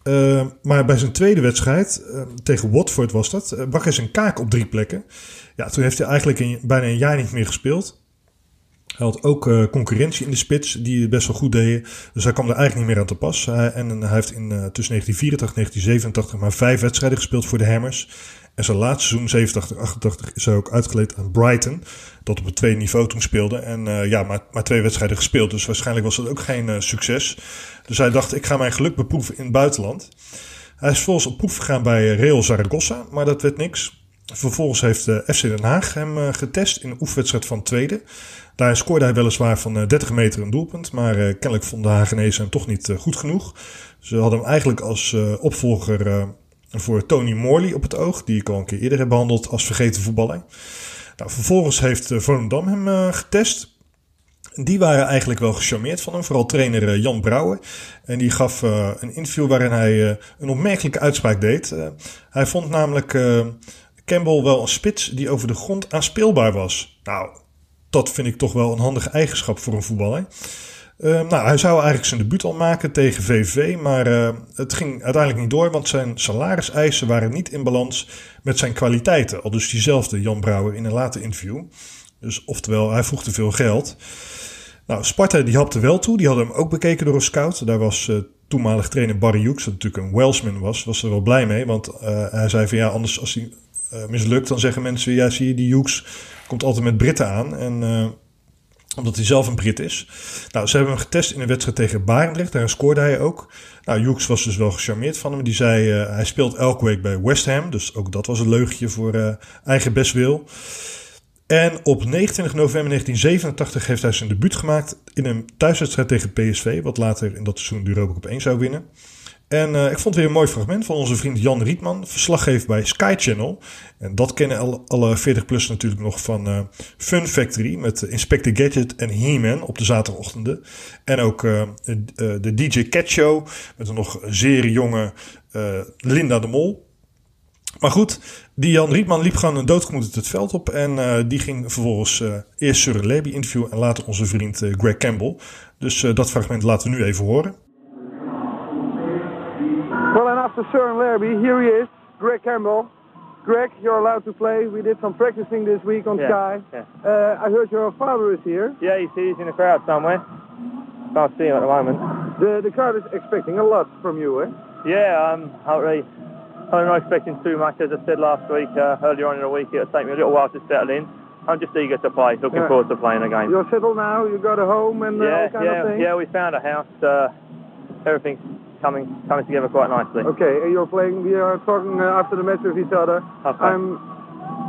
Uh, maar bij zijn tweede wedstrijd, tegen Watford was dat, brak hij zijn kaak op drie plekken. Ja, toen heeft hij eigenlijk bijna een jaar niet meer gespeeld. Hij had ook uh, concurrentie in de spits die het best wel goed deden. Dus hij kwam er eigenlijk niet meer aan te pas. En hij heeft in, uh, tussen 1984 en 1987 maar vijf wedstrijden gespeeld voor de Hammers. En zijn laatste seizoen, 87-88, is hij ook uitgeleed aan Brighton. Dat op het tweede niveau toen speelde. En uh, ja, maar, maar twee wedstrijden gespeeld. Dus waarschijnlijk was dat ook geen uh, succes. Dus hij dacht, ik ga mijn geluk beproeven in het buitenland. Hij is volgens op proef gegaan bij Real Zaragoza, maar dat werd niks. Vervolgens heeft FC Den Haag hem getest in een oefenwedstrijd van tweede. Daar scoorde hij weliswaar van 30 meter een doelpunt. Maar kennelijk vonden de Hagenezen hem toch niet goed genoeg. Ze hadden hem eigenlijk als opvolger voor Tony Morley op het oog, die ik al een keer eerder heb behandeld als vergeten voetballer. Nou, vervolgens heeft uh, Volendam hem uh, getest. Die waren eigenlijk wel gecharmeerd van hem, vooral trainer uh, Jan Brouwer. En die gaf een interview waarin hij een opmerkelijke uitspraak deed. hij vond namelijk Campbell wel een spits die over de grond aanspeelbaar was. Nou, dat vind ik toch wel een handige eigenschap voor een voetballer. Uh, nou, hij zou eigenlijk zijn debuut al maken tegen VVV, maar uh, het ging uiteindelijk niet door, want zijn salariseisen waren niet in balans met zijn kwaliteiten. Al dus diezelfde Jan Brouwer in een later interview. Dus oftewel, hij vroeg te veel geld. Nou, Sparta die hapte wel toe, die hadden hem ook bekeken door een scout. Daar was uh, toenmalig trainer Barry Hughes, dat natuurlijk een Welsman was, was er wel blij mee. Want hij zei van ja, anders als hij mislukt, dan zeggen mensen, ja zie je, die Hughes komt altijd met Britten aan. En omdat hij zelf een Brit is. Nou, ze hebben hem getest in een wedstrijd tegen Barendrecht. Daar scoorde hij ook. Nou, Hughes was dus wel gecharmeerd van hem. Die zei, uh, hij speelt elke week bij West Ham. Dus ook dat was een leugentje voor uh, eigen bestwil. En op 29 november 1987 heeft hij zijn debuut gemaakt in een thuiswedstrijd tegen PSV. Wat later in dat seizoen de Europa Cup 1 zou winnen. En uh, ik vond weer een mooi fragment van onze vriend Jan Rietman, verslaggever bij Sky Channel. En dat kennen alle, alle 40-plus natuurlijk nog van uh, Fun Factory met Inspector Gadget en He-Man op de zaterdagochtenden. En ook de DJ Cat Show met een nog zeer jonge Linda de Mol. Maar goed, die Jan Rietman liep gewoon een doodgemoed het veld op. En die ging vervolgens eerst Søren Leby interviewen en later onze vriend Greg Campbell. Dus dat fragment laten we nu even horen. After Søren Larrabee, here he is, Greg Campbell. Greg, you're allowed to play. We did some practicing this week on yeah, Sky. Yeah. Uh, I heard your father is here. Yeah, he's, he's in the crowd somewhere. Can't see him at the moment. The the crowd is expecting a lot from you, eh? Yeah, um, I'm really, I'm not expecting too much. As I said last week, uh, earlier on in the week, it'll take me a little while to settle in. I'm just eager to play. Looking Yeah. forward to playing again. You're settled now. You've got a home and uh, all yeah, kind yeah, of thing. yeah. We found a house. Uh, everything's coming coming together quite nicely. Okay, you're playing. We are talking uh, after the match with each other. Okay. I'm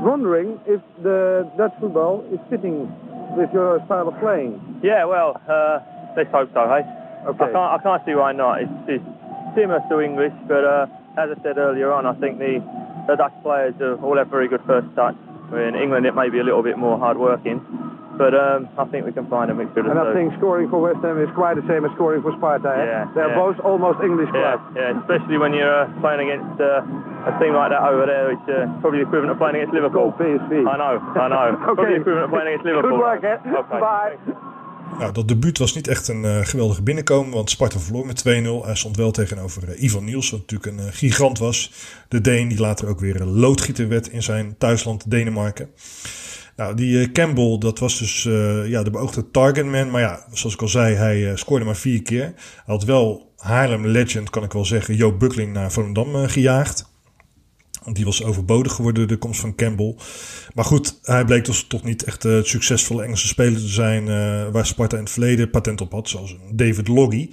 wondering if the Dutch football is fitting with your style of playing. Yeah, well, uh, let's hope so, hey? Okay. I can't, I can't see why not. It's, it's similar to English, but uh, as I said earlier on, I think the, the Dutch players all have very good first touch. In England, it may be a little bit more hard working, but um, I think we can find a mixture of And I two. think scoring for West Ham is quite the same as scoring for Sparta. eh? Yeah, They're yeah. both almost English Yeah, clubs. yeah, especially when you're uh, playing against uh, a team like that over there, it's uh, probably the equivalent of playing against Liverpool. Go PSV. I know, I know. Probably the equivalent of playing against Liverpool. Good work, eh? Okay. Bye. Nou, dat debuut was niet echt een eh, geweldige binnenkomen, want Sparta verloor met 2-0. Hij stond wel tegenover eh, Ivan Niels, wat natuurlijk een eh, gigant was. De Deen, die later ook weer een loodgieter werd in zijn thuisland Denemarken. Nou, die eh, Campbell, dat was dus eh, ja, de beoogde targetman. Maar ja, zoals ik al zei, hij eh, scoorde maar vier keer. Hij had wel Haarlem legend, kan ik wel zeggen, Joop Buckling naar Volendam gejaagd. Want die was overbodig geworden door de komst van Campbell. Maar goed, hij bleek dus toch niet echt het succesvolle Engelse speler te zijn waar Sparta in het verleden patent op had, zoals David Loggy.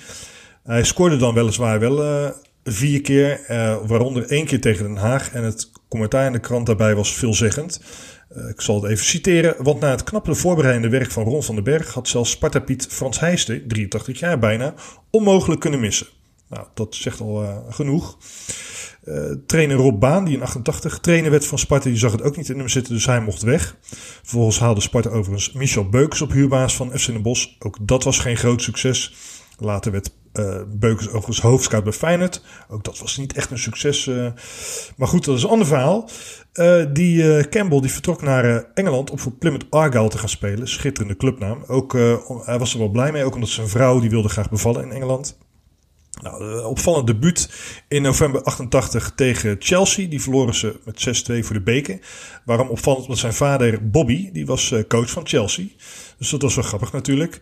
Hij scoorde dan weliswaar wel vier keer, waaronder één keer tegen Den Haag. En het commentaar in de krant daarbij was veelzeggend. Eh, ik zal het even citeren. Want na het knappe voorbereidende werk van Ron van den Berg had zelfs Sparta-Piet Frans Heijsten, 83 jaar bijna, onmogelijk kunnen missen. Nou, dat zegt al eh, genoeg. Eh, trainer Rob Baan, die in 88 trainer werd van Sparta, die zag het ook niet in hem zitten, dus hij mocht weg. Vervolgens haalde Sparta overigens Michel Beukers op huurbaas van FC Den Bosch. Ook dat was geen groot succes. Later werd eh Beukers overigens hoofdscout bij Feyenoord. Ook dat was niet echt een succes. maar goed, dat is een ander verhaal. Eh, die eh, Campbell die vertrok naar eh, Engeland om voor Plymouth Argyle te gaan spelen. Schitterende clubnaam. Ook, hij was er wel blij mee, ook omdat zijn vrouw die wilde graag bevallen in Engeland. Nou, opvallend debuut in november 88 tegen Chelsea. Die verloren ze met 6-2 voor de beker. Waarom opvallend? Want zijn vader Bobby, die was coach van Chelsea. Dus dat was wel grappig natuurlijk.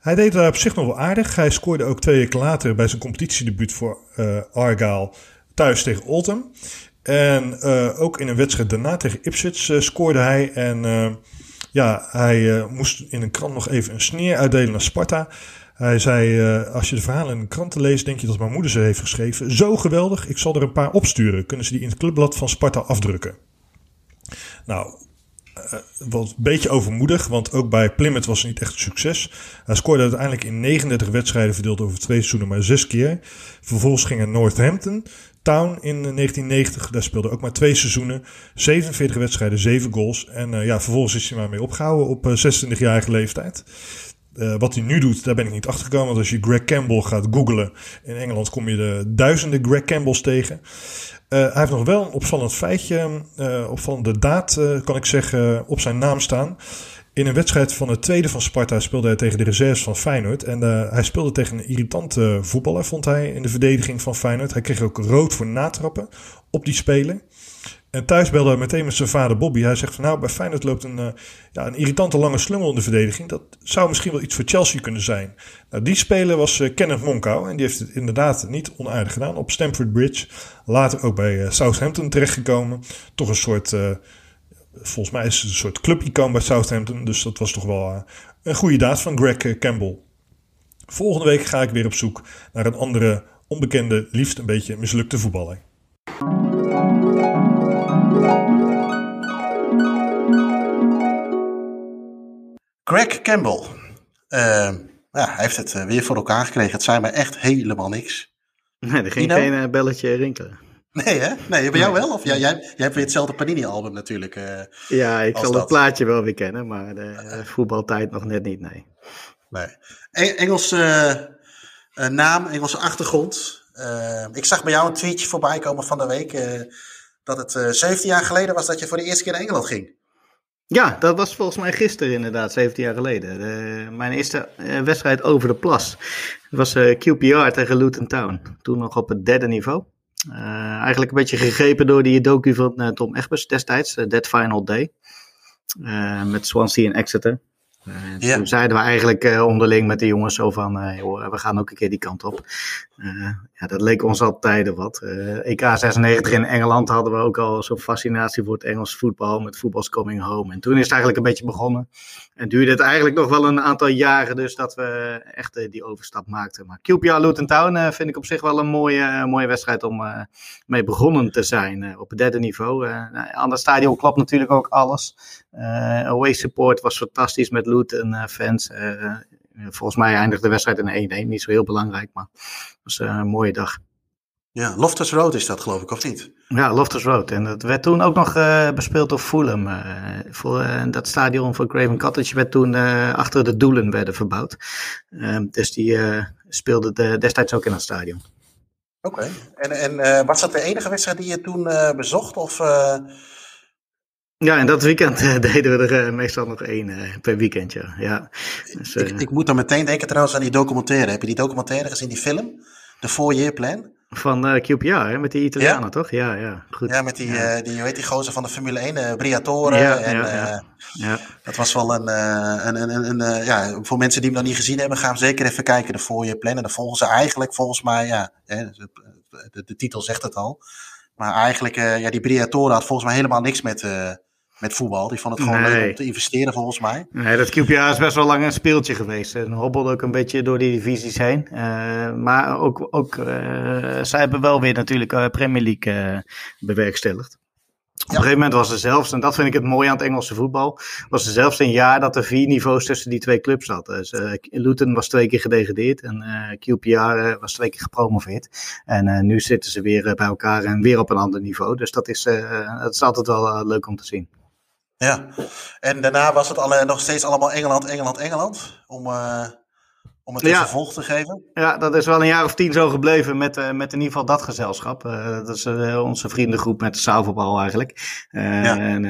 Hij deed daar op zich nog wel aardig. Hij scoorde ook twee weken later bij zijn competitiedebuut voor Argyle thuis tegen Oldham. En eh, ook in een wedstrijd daarna tegen Ipswich eh, scoorde hij. En eh, ja, hij moest in een krant nog even een sneer uitdelen naar Sparta. Hij zei, als je de verhalen in de kranten leest, denk je dat mijn moeder ze heeft geschreven. Zo geweldig, ik zal er een paar opsturen. Kunnen ze die in het clubblad van Sparta afdrukken? Nou, wat een beetje overmoedig, want ook bij Plymouth was het niet echt een succes. Hij scoorde uiteindelijk in 39 wedstrijden verdeeld over twee seizoenen maar zes keer. Vervolgens ging hij naar Northampton Town in eh, 1990. Daar speelde ook maar twee seizoenen. 47 wedstrijden, 7 goals. En eh, ja, vervolgens is hij maar mee opgehouden op eh, 26-jarige leeftijd. Eh, wat hij nu doet, daar ben ik niet achter gekomen. Want als je Greg Campbell gaat googlen in Engeland, kom je de duizenden Greg Campbells tegen. Eh, hij heeft nog wel een opvallend feitje, eh, opvallende daad, eh, kan ik zeggen, op zijn naam staan. In een wedstrijd van het tweede van Sparta speelde hij tegen de reserves van Feyenoord. En eh, hij speelde tegen een irritante voetballer, vond hij, in de verdediging van Feyenoord. Hij kreeg ook rood voor natrappen op die speler. En thuis belde hij meteen met zijn vader Bobby. Hij zegt van nou, bij Feyenoord loopt een, eh, ja, een irritante lange slungel in de verdediging. Dat zou misschien wel iets voor Chelsea kunnen zijn. Nou, die speler was eh, Kenneth Monkau. En die heeft het inderdaad niet onaardig gedaan op Stamford Bridge. Later ook bij Southampton terechtgekomen. Toch een soort... eh, Volgens mij is het een soort club-icoon bij Southampton. Dus dat was toch wel eh, een goede daad van Greg eh, Campbell. Volgende week ga ik weer op zoek naar een andere onbekende, liefst een beetje mislukte voetballer. Greg Campbell. Uh, ja, hij heeft het eh, weer voor elkaar gekregen. Het zijn maar echt helemaal niks. Nee, er ging geen uh, belletje rinkelen. Nee, hè? Nee, bij jou wel? Of jij, jij, jij hebt weer hetzelfde Panini-album natuurlijk. Uh, ja, ik zal dat. het plaatje wel weer kennen, maar de voetbaltijd nog net niet, nee. Nee. Engelse naam, Engelse achtergrond. ik zag bij jou een tweetje voorbij komen van de week dat het 17 jaar geleden was dat je voor de eerste keer naar Engeland ging. Ja, dat was volgens mij gisteren inderdaad, 17 jaar geleden. De, mijn eerste wedstrijd over de plas. Was QPR tegen Luton Town. Toen nog op het derde niveau. Uh, eigenlijk een beetje gegrepen door die docu van Tom Egbers destijds, Dead Final Day. met Swansea en Exeter. Uh, ja. Toen zeiden we eigenlijk uh, onderling met de jongens zo van, uh, joh, we gaan ook een keer die kant op. ja, dat leek ons al tijden wat. EK 96 in Engeland hadden we ook al zo'n fascinatie voor het Engels voetbal met Voetbal's Coming Home. En toen is het eigenlijk een beetje begonnen. En duurde het eigenlijk nog wel een aantal jaren dus dat we echt die overstap maakten. Maar QPR Luton Town vind ik op zich wel een mooie, mooie wedstrijd om mee begonnen te zijn op het derde niveau. Nou, aan het stadion klopt natuurlijk ook alles. away support was fantastisch met Luton fans. Uh, volgens mij eindigde de wedstrijd in 1-1. Niet zo heel belangrijk, maar het was een mooie dag. Ja, Loftus Road is dat geloof ik, of niet? Ja, Loftus Road. En dat werd toen ook nog uh, bespeeld door Fulham. Uh, voor, uh, dat stadion van Craven Cottage werd toen achter de doelen werden verbouwd. Ehm, dus die speelde de, destijds ook in het stadion. Oké. En, en was dat de enige wedstrijd die je toen bezocht? Of ja, en dat weekend uh, deden we er uh, meestal nog één uh, per weekend, ja. ja. Dus, ik, ik, moet dan meteen denken trouwens aan die documentaire. Heb je die documentaire gezien, die film? De Four Year Plan? Van QPR, hè? met die Italianen, ja. toch? Ja, ja, goed. Ja, met die, ja. die, weet die gozer van de Formule 1, Briatore. Ja, en, ja, ja, Dat was wel een, een, een, een, ja, voor mensen die hem nog niet gezien hebben, gaan we zeker even kijken, de Four Year Plan. En dan volgen ze eigenlijk, volgens mij, ja, de, de, de titel zegt het al. Maar eigenlijk, ja, die Briatore had volgens mij helemaal niks met met voetbal. Die vond het gewoon leuk om te investeren, volgens mij. Nee, dat QPR is best wel lang een speeltje geweest. En hobbelde ook een beetje door die divisies heen. Uh, maar ook, ook uh, zij hebben wel weer natuurlijk uh, Premier League bewerkstelligd. Op een gegeven moment was er zelfs, en dat vind ik het mooie aan het Engelse voetbal, was er zelfs een jaar dat er vier niveaus tussen die twee clubs zat. Dus, uh, Luton was twee keer gedegradeerd en uh, QPR uh, was twee keer gepromoveerd. En nu zitten ze weer bij elkaar en weer op een ander niveau. Dus dat is, dat is altijd wel leuk om te zien. Ja, en daarna was het alle, nog steeds allemaal Engeland, Engeland, Engeland. Om, uh, om het ja. vervolg te geven. Ja, dat is wel een jaar of tien zo gebleven met, uh, met in ieder geval dat gezelschap. Uh, dat is onze vriendengroep met de zaalvoetbal eigenlijk. Ja. En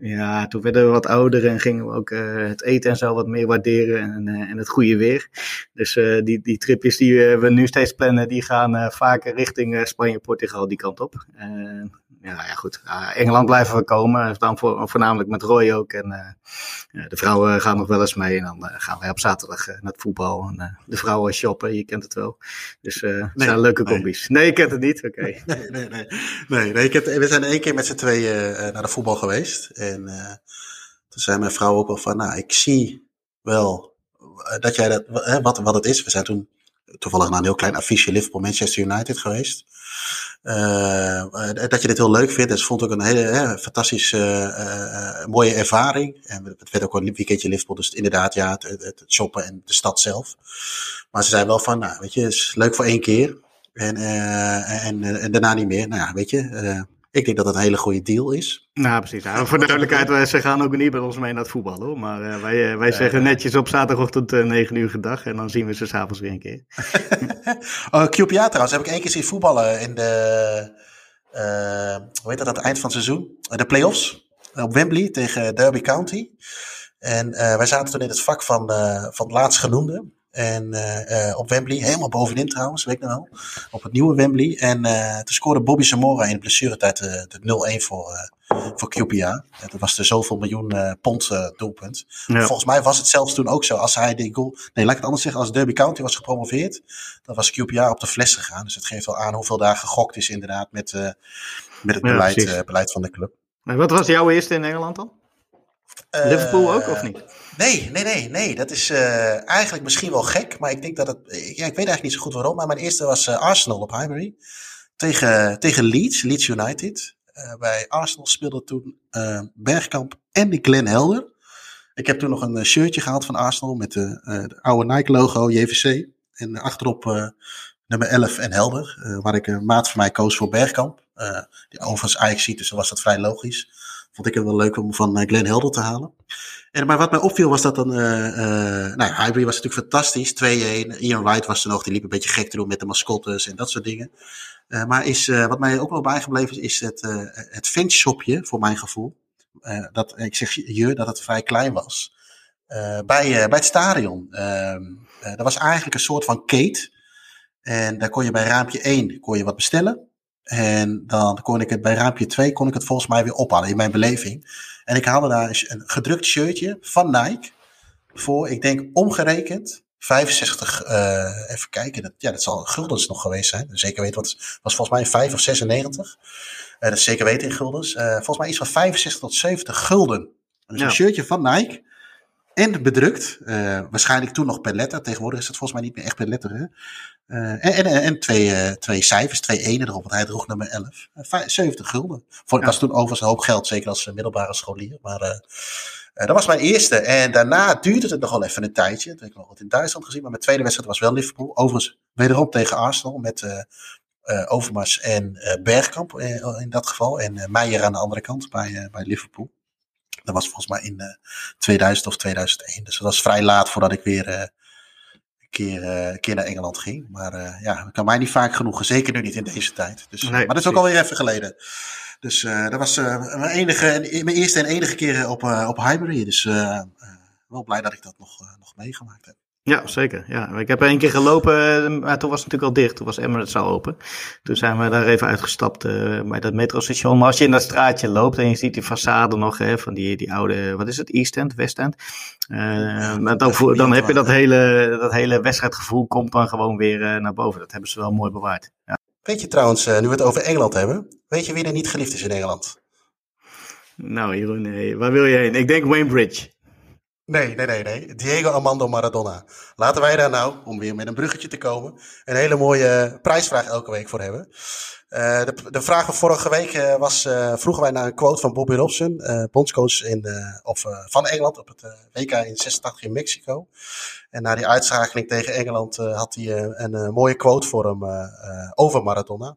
ja, toen werden we wat ouder en gingen we ook het eten en zo wat meer waarderen en, en het goede weer. Dus die, die tripjes die we nu steeds plannen, die gaan vaker richting Spanje, Portugal, die kant op ja, ja, goed. Engeland blijven we komen. Dan voor, voornamelijk met Roy ook. En uh, de vrouwen gaan nog wel eens mee. En dan uh, gaan wij op zaterdag uh, naar het voetbal. En de vrouwen shoppen, je kent het wel. Dus het nee, zijn leuke combi's. Nee. nee, je kent het niet? Oké. Okay. Nee, nee, nee. nee, nee ik heb, we zijn één keer met z'n tweeën naar de voetbal geweest. En toen zei mijn vrouw ook wel van, nou, ik zie wel dat jij dat, wat, wat het is. We zijn toen toevallig naar een heel klein affiche Liverpool Manchester United geweest. Uh, dat je dit heel leuk vindt. Dus vond ik een hele hè, fantastische, uh, mooie ervaring. En het werd ook een weekendje Liverpool, dus inderdaad, ja, het, shoppen en de stad zelf. Maar ze zei wel van, nou, weet je, is leuk voor één keer. En, en, en daarna niet meer. Nou ja, weet je, ik denk dat dat een hele goede deal is. Nou, precies. Nou, voor de duidelijkheid, ze gaan ook niet bij ons mee naar het voetbal hoor. Maar uh, wij, uh, wij zeggen netjes op zaterdagochtend uh, 9 uur gedag en dan zien we ze s'avonds weer een keer. oh, QPA trouwens, heb ik één keer zien voetballen in de, hoe heet dat, aan het eind van het seizoen? De play-offs op Wembley tegen Derby County. En wij zaten toen in het vak van, van het laatstgenoemde. En uh, op Wembley, helemaal bovenin trouwens, weet ik nog wel. Op het nieuwe Wembley. En uh, toen scoorde Bobby Zamora in de blessuretijd de, de 0-1 voor, voor QPA. dat was de zoveel miljoen pond doelpunt. Ja. Volgens mij was het zelfs toen ook zo. Als hij die goal. Nee, laat ik het anders zeggen. Als Derby County was gepromoveerd, dan was QPA op de fles gegaan. Dus het geeft wel aan hoeveel daar gegokt is, inderdaad, met, met het beleid, beleid van de club. Maar wat was jouw eerste in Engeland dan? Eh, Liverpool ook, of niet? Nee, nee, nee, nee. Dat is eh, eigenlijk misschien wel gek, maar ik denk dat het. Ja, ik weet eigenlijk niet zo goed waarom. Maar mijn eerste was eh, Arsenal op Highbury. Tegen, tegen Leeds, Leeds United. Eh, bij Arsenal speelde toen eh, Bergkamp en de Glenn Helder. Ik heb toen nog een eh, shirtje gehaald van Arsenal met de, eh, de oude Nike logo, JVC. En achterop eh, nummer 11 en Helder. eh, waar ik een maat van mij koos voor Bergkamp. Eh, die overigens Ajax ziet, dus was dat vrij logisch. Vond ik het wel leuk om van eh, Glenn Helder te halen. En, maar wat mij opviel was dat dan, eh eh nou ja, was natuurlijk fantastisch, 2-1. Ian Wright was er nog, die liep een beetje gek te doen met de mascottes en dat soort dingen. Maar is, wat mij ook wel bijgebleven is, is het, het fanshopje, voor mijn gevoel. Dat, ik zeg je, dat het vrij klein was. Bij, bij het stadion. Ehm dat was eigenlijk een soort van kate. En daar kon je bij raampje 1 kon je wat bestellen. En dan kon ik het bij raampje 2 kon ik het volgens mij weer ophalen in mijn beleving. En ik haalde daar een gedrukt shirtje van Nike. Voor, ik denk omgerekend, 65, eh, even kijken. Dat, ja, dat zal guldens nog geweest zijn. Zeker weten wat, het was volgens mij 5 of 96. Eh, dat is zeker weten in guldens. Eh, volgens mij iets van 65 tot 70 gulden. Dus Ja. een shirtje van Nike. En bedrukt. eh, waarschijnlijk toen nog per letter. Tegenwoordig is het volgens mij niet meer echt per letter. Hè? Eh, en, en, en twee, eh, twee cijfers, twee enen erop, want hij droeg nummer 11. Eh, vijf- 70 gulden. Voor, Ja. Dat was toen overigens een hoop geld, zeker als middelbare scholier. Maar dat was mijn eerste. En daarna duurde het nog wel even een tijdje. Toen heb ik nog wat in Duitsland gezien. Maar mijn tweede wedstrijd was wel Liverpool. Overigens wederom tegen Arsenal met Overmars en Bergkamp in dat geval. En Meijer aan de andere kant bij, bij Liverpool. Dat was volgens mij in eh, 2000 of 2001. Dus dat was vrij laat voordat ik weer eh, een, keer, eh, een keer naar Engeland ging. Maar eh, ja, dat kan mij niet vaak genoeg. Zeker nu niet in deze tijd. Dus, eh, Nee, maar dat is ook alweer even geleden. Dus eh, dat was eh, mijn, enige, en- mijn eerste en enige keer op, eh op Highbury. Dus eh, eh, wel blij dat ik dat nog, eh, nog meegemaakt heb. Ja, zeker. Ja. Ik heb er één keer gelopen, eh, maar toen was het natuurlijk al dicht. Toen was Emirates al open. Toen zijn we daar even uitgestapt eh, bij dat metrostation. Maar als je in dat straatje loopt en je ziet die façade nog hè, van die, die oude, wat is het, East End, West End. Eh, dan, dan heb je dat hele, dat hele wedstrijdgevoel komt dan gewoon weer naar boven. Dat hebben ze wel mooi bewaard. Ja. Weet je trouwens, nu we het over Engeland hebben. Weet je wie er niet geliefd is in Engeland? Nou Jeroen, waar wil je heen? Ik denk Wayne Bridge. Nee, nee, nee, nee. Diego Armando Maradona. Laten wij daar nou, om weer met een bruggetje te komen, een hele mooie prijsvraag elke week voor hebben. Eh, de, de vraag van vorige week eh, was, eh, vroegen wij naar een quote van Bobby Robson, bondscoach in, of, van Engeland op het WK in 86 in Mexico. En na die uitschakeling tegen Engeland had hij een mooie quote voor hem over Maradona.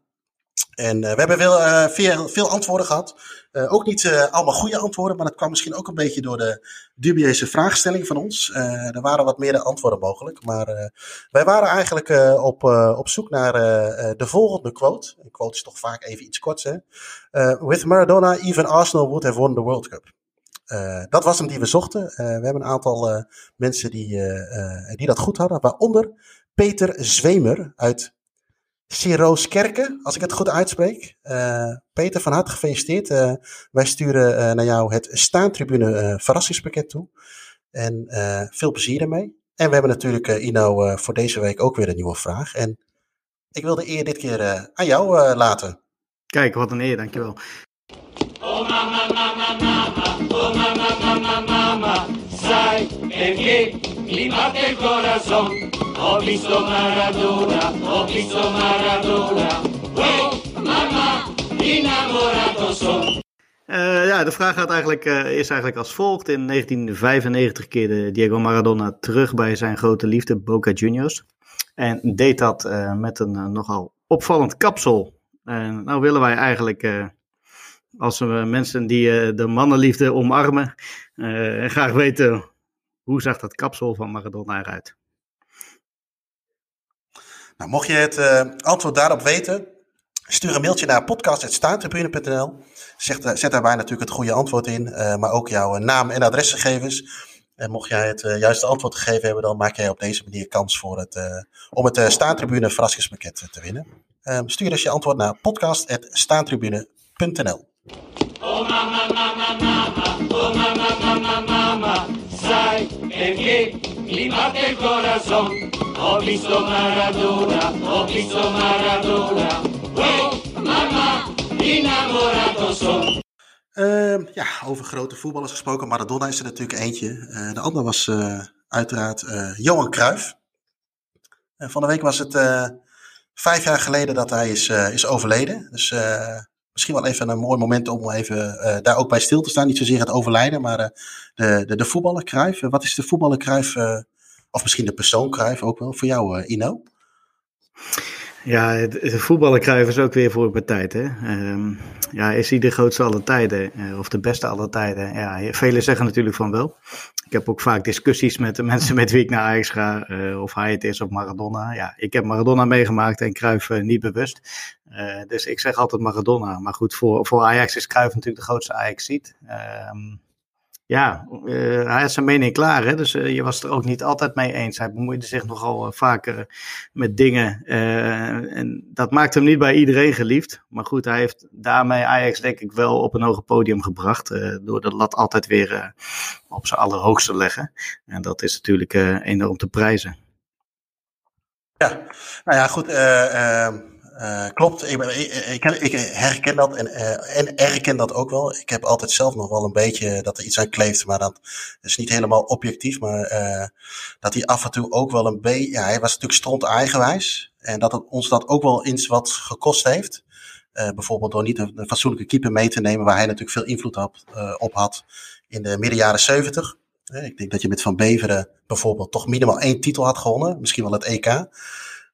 En eh, we hebben veel, eh, veel, veel antwoorden gehad. Eh, ook niet allemaal goede antwoorden, maar dat kwam misschien ook een beetje door de dubieuze vraagstelling van ons. Er waren wat meer antwoorden mogelijk. Maar wij waren eigenlijk op, op zoek naar de volgende quote. Een quote is toch vaak even iets korts. Hè? With Maradona, even Arsenal would have won the World Cup. Dat was hem die we zochten. We hebben een aantal mensen die, die dat goed hadden. Waaronder Peter Zwemer uit Sirooskerke, als ik het goed uitspreek. Eh, Peter, van harte gefeliciteerd. Eh, wij sturen eh, naar jou het Staantribune eh, verrassingspakket toe. En eh, veel plezier ermee. En we hebben natuurlijk, eh, Ino, eh, voor deze week ook weer een nieuwe vraag. En ik wil de eer dit keer eh, aan jou eh, laten. Kijk, wat een eer, dankjewel. Sai perché mi batte il corazon. Ho Maradona, ho Maradona. Oh, mamma, innamorato son. Eh, ja, de vraag gaat eigenlijk, eh, is eigenlijk als volgt. In 1995 keerde Diego Maradona terug bij zijn grote liefde Boca Juniors. En deed dat eh, met een nogal opvallend kapsel. En nou willen wij eigenlijk, als we mensen die de mannenliefde omarmen, graag weten hoe zag dat kapsel van Maradona eruit. Nou, mocht je het eh, antwoord daarop weten, stuur een mailtje naar podcast.staantribune.nl. Zet, eh, zet daarbij natuurlijk het goede antwoord in, eh, maar ook jouw eh, naam en adresgegevens. En mocht jij het eh, juiste antwoord gegeven hebben, dan maak jij op deze manier kans voor het, eh, om het uh, Staantribune verrassingspakket eh, te winnen. Ehm, stuur dus je antwoord naar podcast.staantribune.nl. Oh oh. Sai perché mi batte il corazon. Ho visto Maradona, ho visto Maradona. Oh mamma, innamorato son. Ehm, ja, over grote voetballers gesproken. Maradona is er natuurlijk eentje. Eh, de ander was eh, uiteraard eh, Johan Cruijff. Van de week was het vijf jaar geleden dat hij is, is overleden. Dus misschien wel even een mooi moment om even eh, daar ook bij stil te staan. Niet zozeer het overlijden, maar eh, de, de, de voetballer wat is de voetballer eh, of misschien de persoon ook wel, voor jou Ino? Ja, voetballen krijgen is ook weer voor een tijd. Hè? Ehm, ja, is hij de grootste aller tijden of de beste aller tijden? Ja, velen zeggen natuurlijk van wel. Ik heb ook vaak discussies met de mensen met wie ik naar Ajax ga, eh, of hij het is of Maradona. Ja, ik heb Maradona meegemaakt en Cruijff eh, niet bewust. Eh, dus ik zeg altijd Maradona. Maar goed, voor, voor Ajax is Cruijff natuurlijk de grootste Ajax-ziet. Ehm ja, eh, hij had zijn mening klaar, hè? dus eh, je was het er ook niet altijd mee eens. Hij bemoeide zich nogal uh, vaker met dingen en dat maakt hem niet bij iedereen geliefd. Maar goed, hij heeft daarmee Ajax denk ik wel op een hoger podium gebracht, door de lat altijd weer op zijn allerhoogste te leggen. En dat is natuurlijk enorm te prijzen. Ja, nou ja, goed. Uh, klopt, ik, ik, ik, herken dat en, uh, en herken dat ook wel. Ik heb altijd zelf nog wel een beetje dat er iets aan kleeft, maar dat is niet helemaal objectief. Maar uh, dat hij af en toe ook wel een beetje, ja, hij was natuurlijk stront eigenwijs. En dat het ons dat ook wel eens wat gekost heeft. Bijvoorbeeld door niet een, fatsoenlijke keeper mee te nemen, waar hij natuurlijk veel invloed op, had in de midden jaren zeventig. Ik denk dat je met Van Beveren bijvoorbeeld toch minimaal één titel had gewonnen, misschien wel het EK.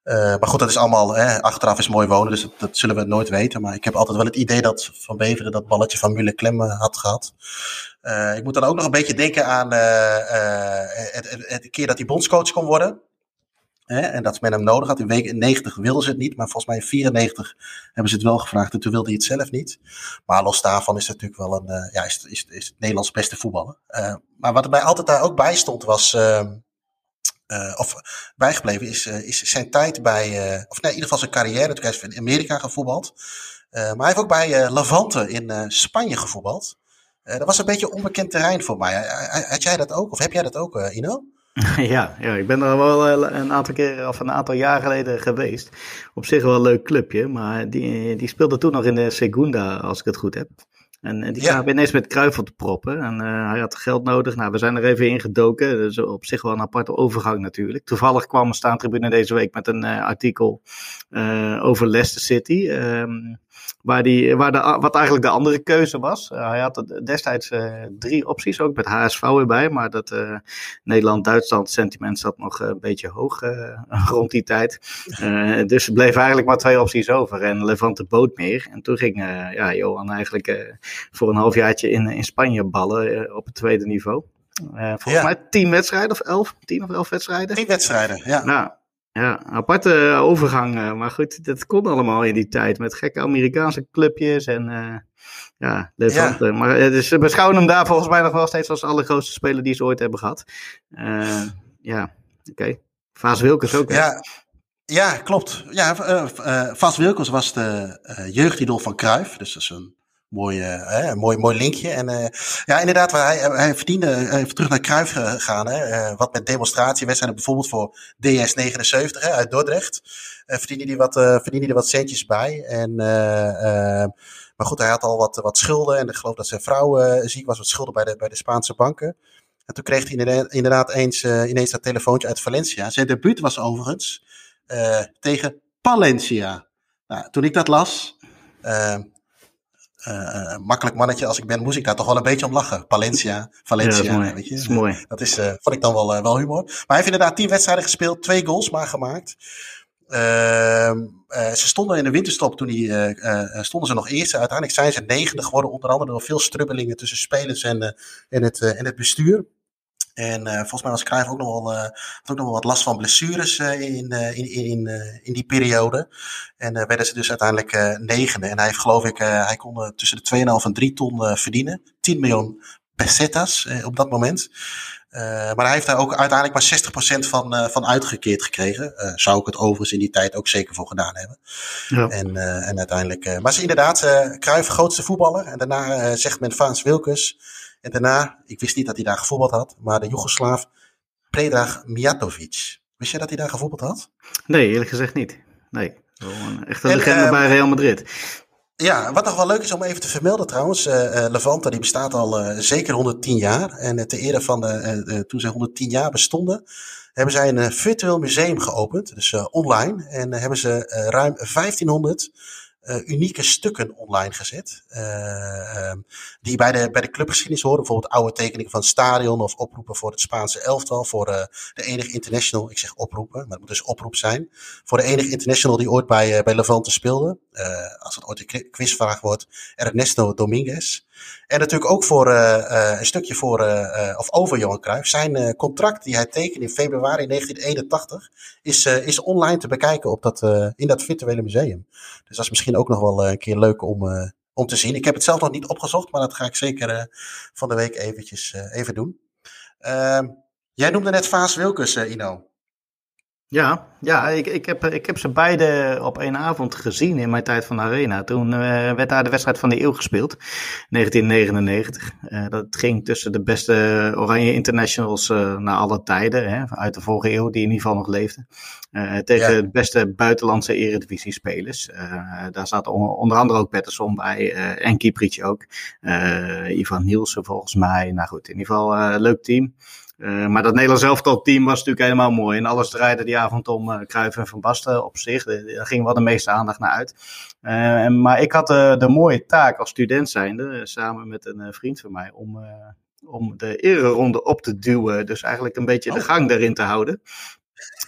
Uh, maar goed, dat is allemaal, hè, achteraf is mooi wonen, dus dat, zullen we nooit weten. Maar ik heb altijd wel het idee dat Van Beveren dat balletje van Mulle Klem had gehad. Uh, ik moet dan ook nog een beetje denken aan uh, het, het, het, keer dat hij bondscoach kon worden. Hè, en dat men hem nodig had. In week 90 wilden ze het niet, maar volgens mij in 94 hebben ze het wel gevraagd en toen wilde hij het zelf niet. Maar los daarvan is het natuurlijk wel een, ja, is, is, is het Nederlands beste voetballer. maar wat mij altijd daar ook bij stond was... ehm, uh, of bijgebleven is, uh, is zijn tijd bij, uh, of nee, in ieder geval zijn carrière. Toen is in Amerika gevoetbald. maar hij heeft ook bij Levante in Spanje gevoetbald. dat was een beetje onbekend terrein voor mij. Had jij dat ook? Of heb jij dat ook, Ino? Ja, ja, ik ben er wel een aantal keer of een aantal jaar geleden geweest. Op zich wel een leuk clubje, maar die, die speelde toen nog in de Segunda, als ik het goed heb. En, en die ja. kwamen ineens met Kruif op te proppen. En uh, hij had geld nodig. Nou, we zijn er even in gedoken. Dus op zich wel een aparte overgang natuurlijk. Toevallig kwam een staantribune deze week met een uh, artikel uh, over Leicester City. Um, waar die, waar de, wat eigenlijk de andere keuze was. Uh, hij had destijds uh, drie opties, ook met HSV erbij. Maar dat uh, Nederland-Duitsland sentiment zat nog een beetje hoog rond die tijd. dus er bleef eigenlijk maar twee opties over. En Levante boot meer. En toen ging ja, Johan eigenlijk voor een halfjaartje in, in Spanje ballen op het tweede niveau. volgens ja. mij tien wedstrijden of elf? Tien of elf wedstrijden? Tien wedstrijden, ja. Nou, ja, aparte overgang. Maar goed, dat kon allemaal in die tijd. Met gekke Amerikaanse clubjes en uh, ja, Levante. Ja. Maar dus we beschouwen hem daar volgens mij nog wel steeds als de allergrootste speler die ze ooit hebben gehad. Uh, ja, oké. Okay. Vaas Wilkes ook. Ja. ja, klopt. Ja, uh, Vaas Wilkes was de jeugdidol van Cruijff. Dus dat is een mooi, uh, mooi, mooi linkje. En uh, ja, inderdaad, hij, hij verdiende, uh, even terug naar Kruif gegaan, hè, wat met demonstratiewedstrijden, bijvoorbeeld voor DS79 hè, uit Dordrecht, verdiende hij wat, verdiende wat centjes bij. En, maar goed, hij had al wat, wat schulden en ik geloof dat zijn vrouw ziek was, wat schulden bij de, bij de Spaanse banken. En toen kreeg hij inderdaad eens, ineens dat telefoontje uit Valencia. Zijn debuut was overigens tegen Palencia. Nou, toen ik dat las, uh, makkelijk mannetje als ik ben, moest ik daar toch wel een beetje om lachen. Palencia, Valencia, ja, dat weet je. Dat is mooi. Dat is, uh, vond ik dan wel, uh, wel humor. Maar hij heeft inderdaad tien wedstrijden gespeeld, twee goals maar gemaakt. ze stonden in de winterstop toen die, stonden ze nog eerste. Uiteindelijk zijn ze negende geworden, onder andere door veel strubbelingen tussen spelers en, en, het, en het bestuur. En uh, volgens mij was Cruijff ook nog wel, uh, had ook nog wel wat last van blessures uh, in, in, in, in die periode. En werden ze dus uiteindelijk negende. En hij heeft geloof ik, hij kon tussen de 2,5 en 3 ton verdienen. 10 miljoen pesetas op dat moment. maar hij heeft daar ook uiteindelijk maar 60% van, van uitgekeerd gekregen. zou ik het overigens in die tijd ook zeker voor gedaan hebben. Ja. En, en uiteindelijk, maar ze inderdaad, Cruijff grootste voetballer. En daarna zegt men Vaans Wilkes. En daarna, ik wist niet dat hij daar gevoetbald had, maar de Joegoslaaf Predrag Mijatovic. Wist jij dat hij daar gevoetbald had? Nee, eerlijk gezegd niet. Nee, echt een legende uh, bij Real Madrid. Ja, wat nog wel leuk is om even te vermelden trouwens. Levante die bestaat al eh, zeker 110 jaar. En eh, ter ere van de, toen ze 110 jaar bestonden, hebben zij een virtueel museum geopend. Dus online. En hebben ze ruim 1500 eh, unieke stukken online gezet. eh, ehm, die bij de, bij de clubgeschiedenis horen. Bijvoorbeeld oude tekeningen van stadion of oproepen voor het Spaanse elftal. Voor eh, de enige international, ik zeg oproepen, maar het moet dus oproep zijn. Voor de enige international die ooit bij, bij Levante speelde. Als het ooit een qui- quizvraag wordt, Ernesto Dominguez. En natuurlijk ook voor eh, eh, een stukje voor, eh, of over Johan Cruijff. Zijn contract die hij tekende in februari 1981 is, is online te bekijken op dat, in dat virtuele museum. Dus dat is misschien ook nog wel een keer leuk om, om te zien. Ik heb het zelf nog niet opgezocht, maar dat ga ik zeker van de week eventjes even doen. Ehm, jij noemde net Vaas Wilkes, Ino. Ja, ja ik, ik, heb, ik heb ze beide op één avond gezien in mijn tijd van de Arena. Toen eh, werd daar de wedstrijd van de eeuw gespeeld, 1999. Eh, dat ging tussen de beste Oranje Internationals eh naar alle tijden, hè, uit de vorige eeuw, die in ieder geval nog leefden. Tegen Ja. de beste buitenlandse eredivisie-spelers. Daar zat on- onder andere ook Pettersson bij en Kieprits ook. Ivan Nielsen volgens mij. Nou goed, in ieder geval eh leuk team. Eh, maar dat Nederlands elftal-team was natuurlijk helemaal mooi. En alles draaide die avond om uh, Cruijff en Van Basten op zich. Eh, Daar ging wel de meeste aandacht naar uit. Uh, en, maar ik had de mooie taak als student zijnde, samen met een vriend van mij, om, om de ereronde op te duwen. Dus eigenlijk een beetje oh. de gang erin te houden.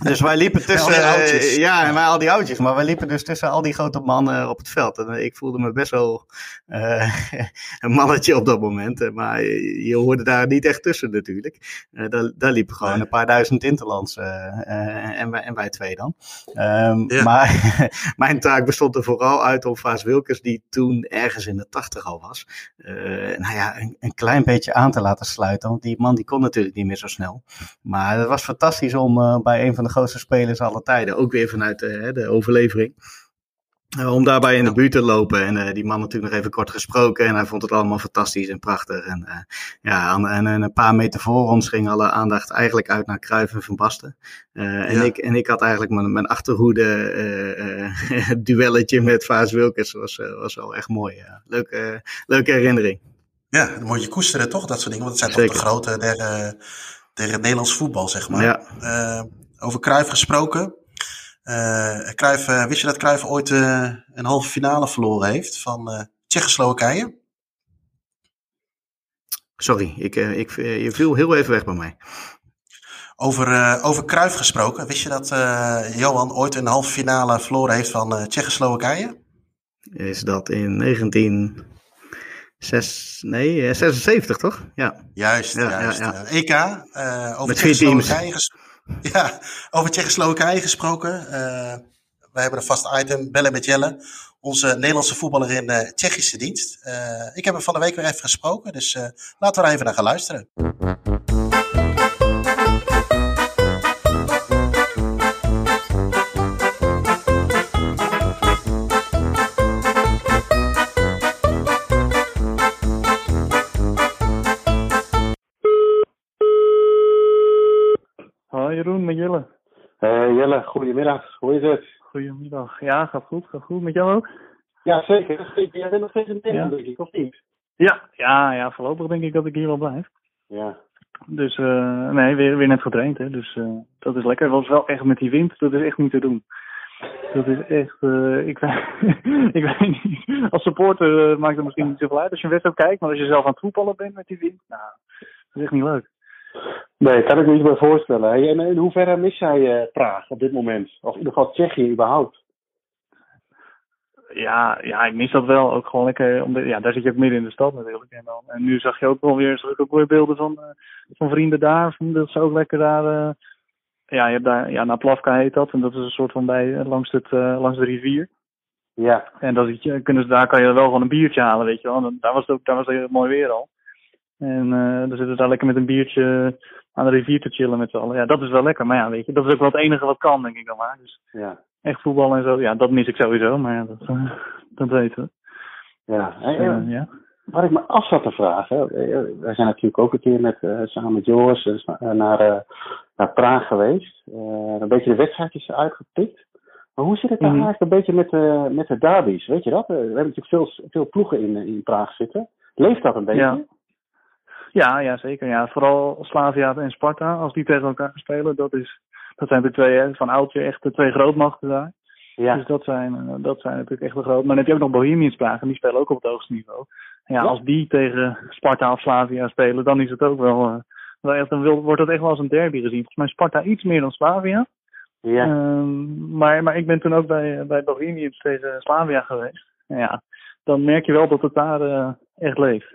Dus wij liepen tussen, uh, ja, en wij al die oudjes, maar wij liepen dus tussen al die grote mannen op het veld. En ik voelde me best wel uh, een mannetje op dat moment, maar je hoorde daar niet echt tussen natuurlijk. Uh, daar, daar liepen gewoon nee. een paar duizend interlands en, wij, en wij twee dan. Um, ja. Maar mijn taak bestond er vooral uit om Vaas Wilkes, die toen ergens in de tachtig al was, nou ja, een, een, klein beetje aan te laten sluiten. Want die man die kon natuurlijk niet meer zo snel. Maar het was fantastisch om bij een van de grootste spelers aller tijden. Ook weer vanuit de, de overlevering. Uh, om daarbij in de buurt te lopen. En uh, die man natuurlijk nog even kort gesproken. En hij vond het allemaal fantastisch en prachtig. En, uh, ja, en, en, een paar meter voor ons ging alle aandacht eigenlijk uit naar Cruijff en Van Basten. en, ik, en ik had eigenlijk mijn, mijn achterhoede duelletje met Vaas Wilkes. Was, was wel echt mooi. Ja. Leuke, leuke herinnering. Ja, dan moet je koesteren toch, dat soort dingen. Want het zijn Zeker. toch de grote der, der Nederlands voetbal, zeg maar. Ja. Over Cruijff gesproken. Uh, Cruijff, uh, wist je dat Cruijff ooit uh, een halve finale verloren heeft van Tsjechoslowakije? Sorry, ik, ik, je viel heel even weg bij mij. Over, over Cruijff gesproken. Wist je dat Johan ooit een halve finale verloren heeft van Tsjechoslowakije? Is dat in 19... Zes, nee, 76 toch? Ja. Juist, ja, juist. Ja, ja. EK, uh, over Met vier teams. Ja, over Tsjechoslowakije gesproken. Uh, wij hebben een vast item, bellen met Jelle. Onze Nederlandse voetballer in uh, Tsjechische dienst. ik heb hem van de week weer even gesproken, dus laten we er even naar gaan luisteren. Uh, Jelle, goedemiddag. Hoe is het? Goedemiddag. Ja, gaat goed. Gaat goed. Met jou ook? Ja, zeker. Jij bent nog steeds in Nederland, ja. denk ik, of niet? Ja, ja, ja, voorlopig denk ik dat ik hier wel blijf. Ja. Dus, uh, nee, weer, weer net getraind, hè. Dus uh, dat is lekker. Het was wel echt met die wind, dat is echt niet te doen. Dat is echt, uh, ik, weet, ik weet niet. Als supporter maakt het misschien niet zoveel uit als je een wedstrijd kijkt, maar als je zelf aan het voetballen bent met die wind, nou, dat is echt niet leuk. Nee, kan ik me niet meer voorstellen. En in hoeverre mis jij uh, Praag op dit moment? Of in ieder geval Tsjechië überhaupt? Ja, ja, ik mis dat wel. Ook gewoon lekker. Omdat, ja, daar zit je ook midden in de stad natuurlijk. En, dan, en nu zag je ook wel weer, ook weer beelden van, uh, van vrienden daar. Dat ze ook lekker daar. Uh, ja, je hebt daar, ja, Naplavka heet dat. En dat is een soort van bij, langs, het, langs de rivier. Ja. En dat je, kunnen ze, daar kan je wel gewoon een biertje halen, weet je wel. En daar was het ook, daar was het mooi weer al. En uh, dan zitten ze daar lekker met een biertje aan de rivier te chillen met z'n allen. Ja, dat is wel lekker. Maar ja, weet je, dat is ook wel het enige wat kan, denk ik dan maar. Dus ja. echt voetbal en zo, ja, dat mis ik sowieso. Maar ja, dat, uh, dat weten we. Ja, en, en, uh, ja. Wat ik me af zat te vragen. Wij zijn natuurlijk ook een keer met, samen met Joris naar, naar Praag geweest. een beetje de wedstrijdjes uitgepikt. Maar hoe zit het daar Mhm. eigenlijk een beetje met, de met de derbies? Weet je dat? Eh, We hebben natuurlijk veel, veel ploegen in, in Praag zitten. Leeft dat een beetje? Ja. Ja, ja, zeker. Ja. Vooral Slavia en Sparta, als die tegen elkaar spelen, dat, is, dat zijn de twee, van oudsher echt de twee grootmachten daar. Ja. Dus dat zijn, eh, dat zijn natuurlijk echt de groot. Maar dan heb je ook nog Bohemians Praag en die spelen ook op het hoogste niveau. Ja, Ja. als die tegen Sparta of Slavia spelen, dan is het ook wel, eh, wel echt, dan wordt het echt wel als een derby gezien. Volgens mij Sparta iets meer dan Slavia. ja. Ehm, maar, maar ik ben toen ook bij, bij Bohemians tegen Slavia geweest. En ja, dan merk je wel dat het daar eh, echt leeft.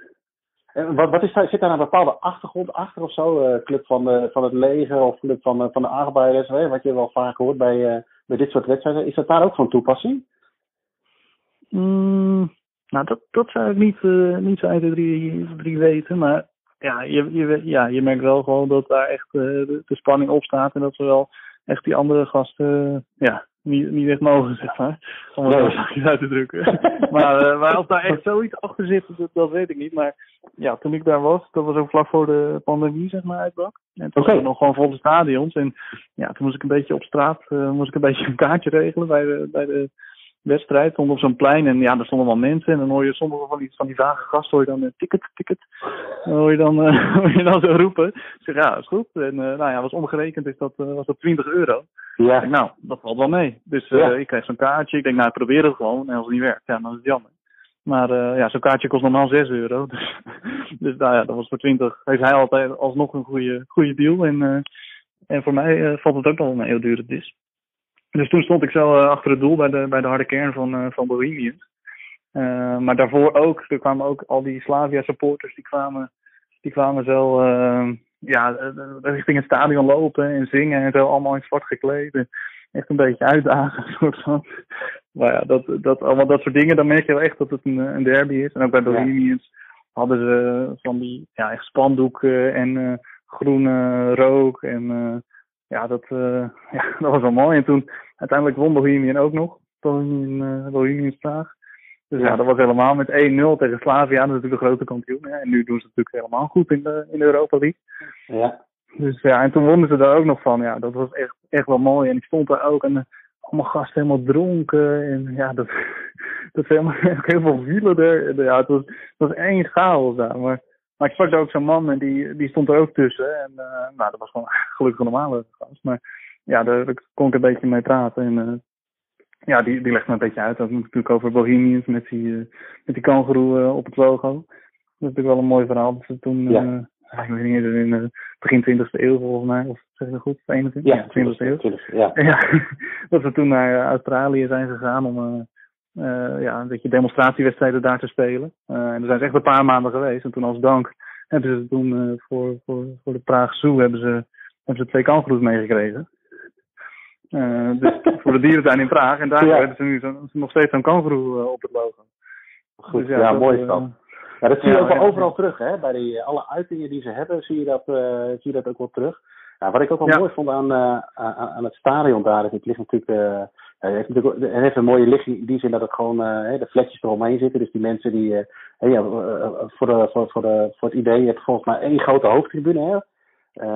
En wat, wat is daar, zit daar een bepaalde achtergrond achter of zo? Eh, club van, van het leger of club van, van de arbeiders, hè? wat je wel vaak hoort bij, eh, bij dit soort wedstrijden. Is dat daar ook van toepassing? Mm, nou, dat, dat zou ik niet, eh, niet zo uit de drie, weten. Maar ja je, je, ja, je merkt wel gewoon dat daar echt eh, de, spanning op staat. En dat ze wel echt die andere gasten eh, ja, niet, niet echt mogen, zeg maar. Om het Nee. zo zachtjes uit te drukken. maar, eh, maar of daar echt zoiets achter zit, dat, dat weet ik niet. Maar ja, toen ik daar was, dat was ook vlak voor de pandemie, zeg maar, uitbrak. En toen waren er nog gewoon volle stadions. En ja, toen moest ik een beetje op straat, eh, moest ik een beetje een kaartje regelen bij de, bij de wedstrijd. Stond op zo'n plein en ja, er stonden wel mensen. En dan hoor je sommige van die, van die vage gasten, hoor je dan eh, ticket, ticket. Dan hoor je dan, eh, hoor je dan zo roepen. Ik zeg, ja, is goed. En eh, nou ja, was omgerekend is dat, eh, was dat 20 euro. Ik Ja. denk, nou, dat valt wel mee. Dus Ja. ik kreeg zo'n kaartje. Ik denk, nou, ik probeer het gewoon. En als het niet werkt, ja, dan is het jammer. Maar ja, zo'n kaartje kost normaal 6 euro. Dus, dus nou ja, dat was voor 20. Heeft hij altijd alsnog een goede, goede deal. En, en voor mij valt het ook nog wel mee hoe duur het is. Dus toen stond ik zo eh, achter het doel bij de, bij de harde kern van, eh van Bohemians. Eh, maar daarvoor ook, er kwamen ook al die Slavia supporters, die kwamen, die kwamen zo ja, richting het stadion lopen en zingen en zo, allemaal in zwart gekleed. En echt een beetje uitdagen, soort van. Maar ja, dat, dat, allemaal dat soort dingen, dan merk je wel echt dat het een, een derby is. En ook bij Bohemians hadden ze van die ja, echt spandoeken en groene rook. En ja, dat, eh, ja, dat was wel mooi. En toen uiteindelijk won Bohemian ook nog. Bohemian, uh, Bohemian Praag. Dus ja. Ja. dat was helemaal met 1-0 tegen Slavia. Dat is natuurlijk de grote kampioen. hè. En nu doen ze natuurlijk helemaal goed in de, in de Europa League. Ja. Dus ja, en toen wonnen ze daar ook nog van. Ja, dat was echt, echt wel mooi. En ik stond daar ook en eh, allemaal gasten helemaal dronken. En ja, dat, dat is helemaal heel veel wielen er. En, ja, het was, het was één chaos daar. Maar, maar ik sprak daar ook zo'n man en die, die stond er ook tussen. En eh, nou, dat was gewoon gelukkig een normale gast. Maar ja, daar, daar kon ik een beetje mee praten. En eh, ja, die, die legt me een beetje uit. Dat natuurlijk over Bohemians met die, eh, met die kangoeroe eh, op het logo. Dat is natuurlijk wel een mooi verhaal. Dat ze toen, Ja. eh, ik weet niet, in eh, begin 20e eeuw volgens mij, of zeg dat goed, 21? Ja, 20e eeuw. ja. Ja, dat we toen naar eh, Australië zijn gegaan om eh, eh, ja, een beetje demonstratiewedstrijden daar te spelen. Eh, en daar zijn ze echt een paar maanden geweest. En toen als dank hebben ze toen eh, voor, voor, voor de Praag Zoo hebben ze, hebben ze twee kangoeroes meegekregen. Eh, dus voor de dierentuin in Praag. En daar Ja. hebben ze nu zo, nog steeds zo'n kangoeroe eh, op het logo. Goed, Dus ja, dat, mooi eh, is dat. Ja, dat zie je ja, ook wel ja. overal terug, hè? Bij die, eh, alle uitingen die ze hebben, zie je dat, eh, zie je dat ook wel terug. Ja, wat ik ook wel mooi vond aan, eh, aan, aan het stadion daar, is het ligt natuurlijk, eh, het heeft natuurlijk ook- het heeft een mooie ligging in die zin dat het gewoon eh, de fletjes eromheen zitten. Dus die mensen die, eh, ja, eh, voor, de, voor, voor, de, voor het idee, je hebt volgens mij één grote hoofdtribune, hè?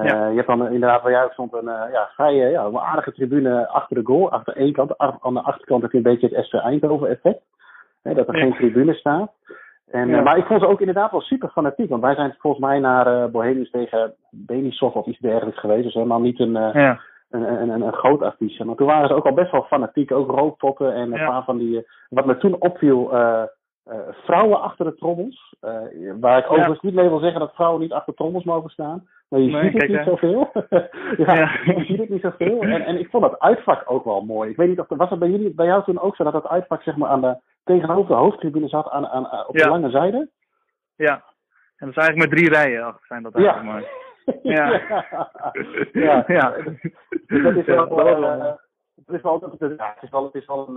Ja. Je hebt dan inderdaad waar jij stond een eh, ja, vrij ja, een aardige tribune achter de goal, achter één kant. Ach- Aan de achterkant heb je een beetje het SV Eindhoven effect. Hè, dat er Ja. geen tribune staat. En, Ja. maar ik vond ze ook inderdaad wel super fanatiek. Want wij zijn volgens mij naar Bohemians tegen Benisov of iets dergelijks geweest. Dus helemaal niet een, Ja, een, een, een, groot affiche. Maar toen waren ze ook al best wel fanatiek. Ook rookpotten en een Ja. paar van die... eh, wat me toen opviel... eh, eh, vrouwen achter de trommels. Waar ik overigens niet mee wil zeggen dat vrouwen niet achter trommels mogen staan. Maar je Nee, ziet het niet hè. zoveel. ja, Ja. je ziet het niet zoveel. En, en ik vond het uitvak ook wel mooi. Ik weet niet of was het bij jullie, bij jou toen ook zo dat het uitvak zeg maar aan de tegenover de hoofdtribune zat aan, aan, op de lange zijde? ja. En dat is eigenlijk met drie rijen achter zijn dat Ja. eigenlijk maar. Ja. ja. Ja. Dus dat is wel, eh, het is wel, het is, wel, het is wel een,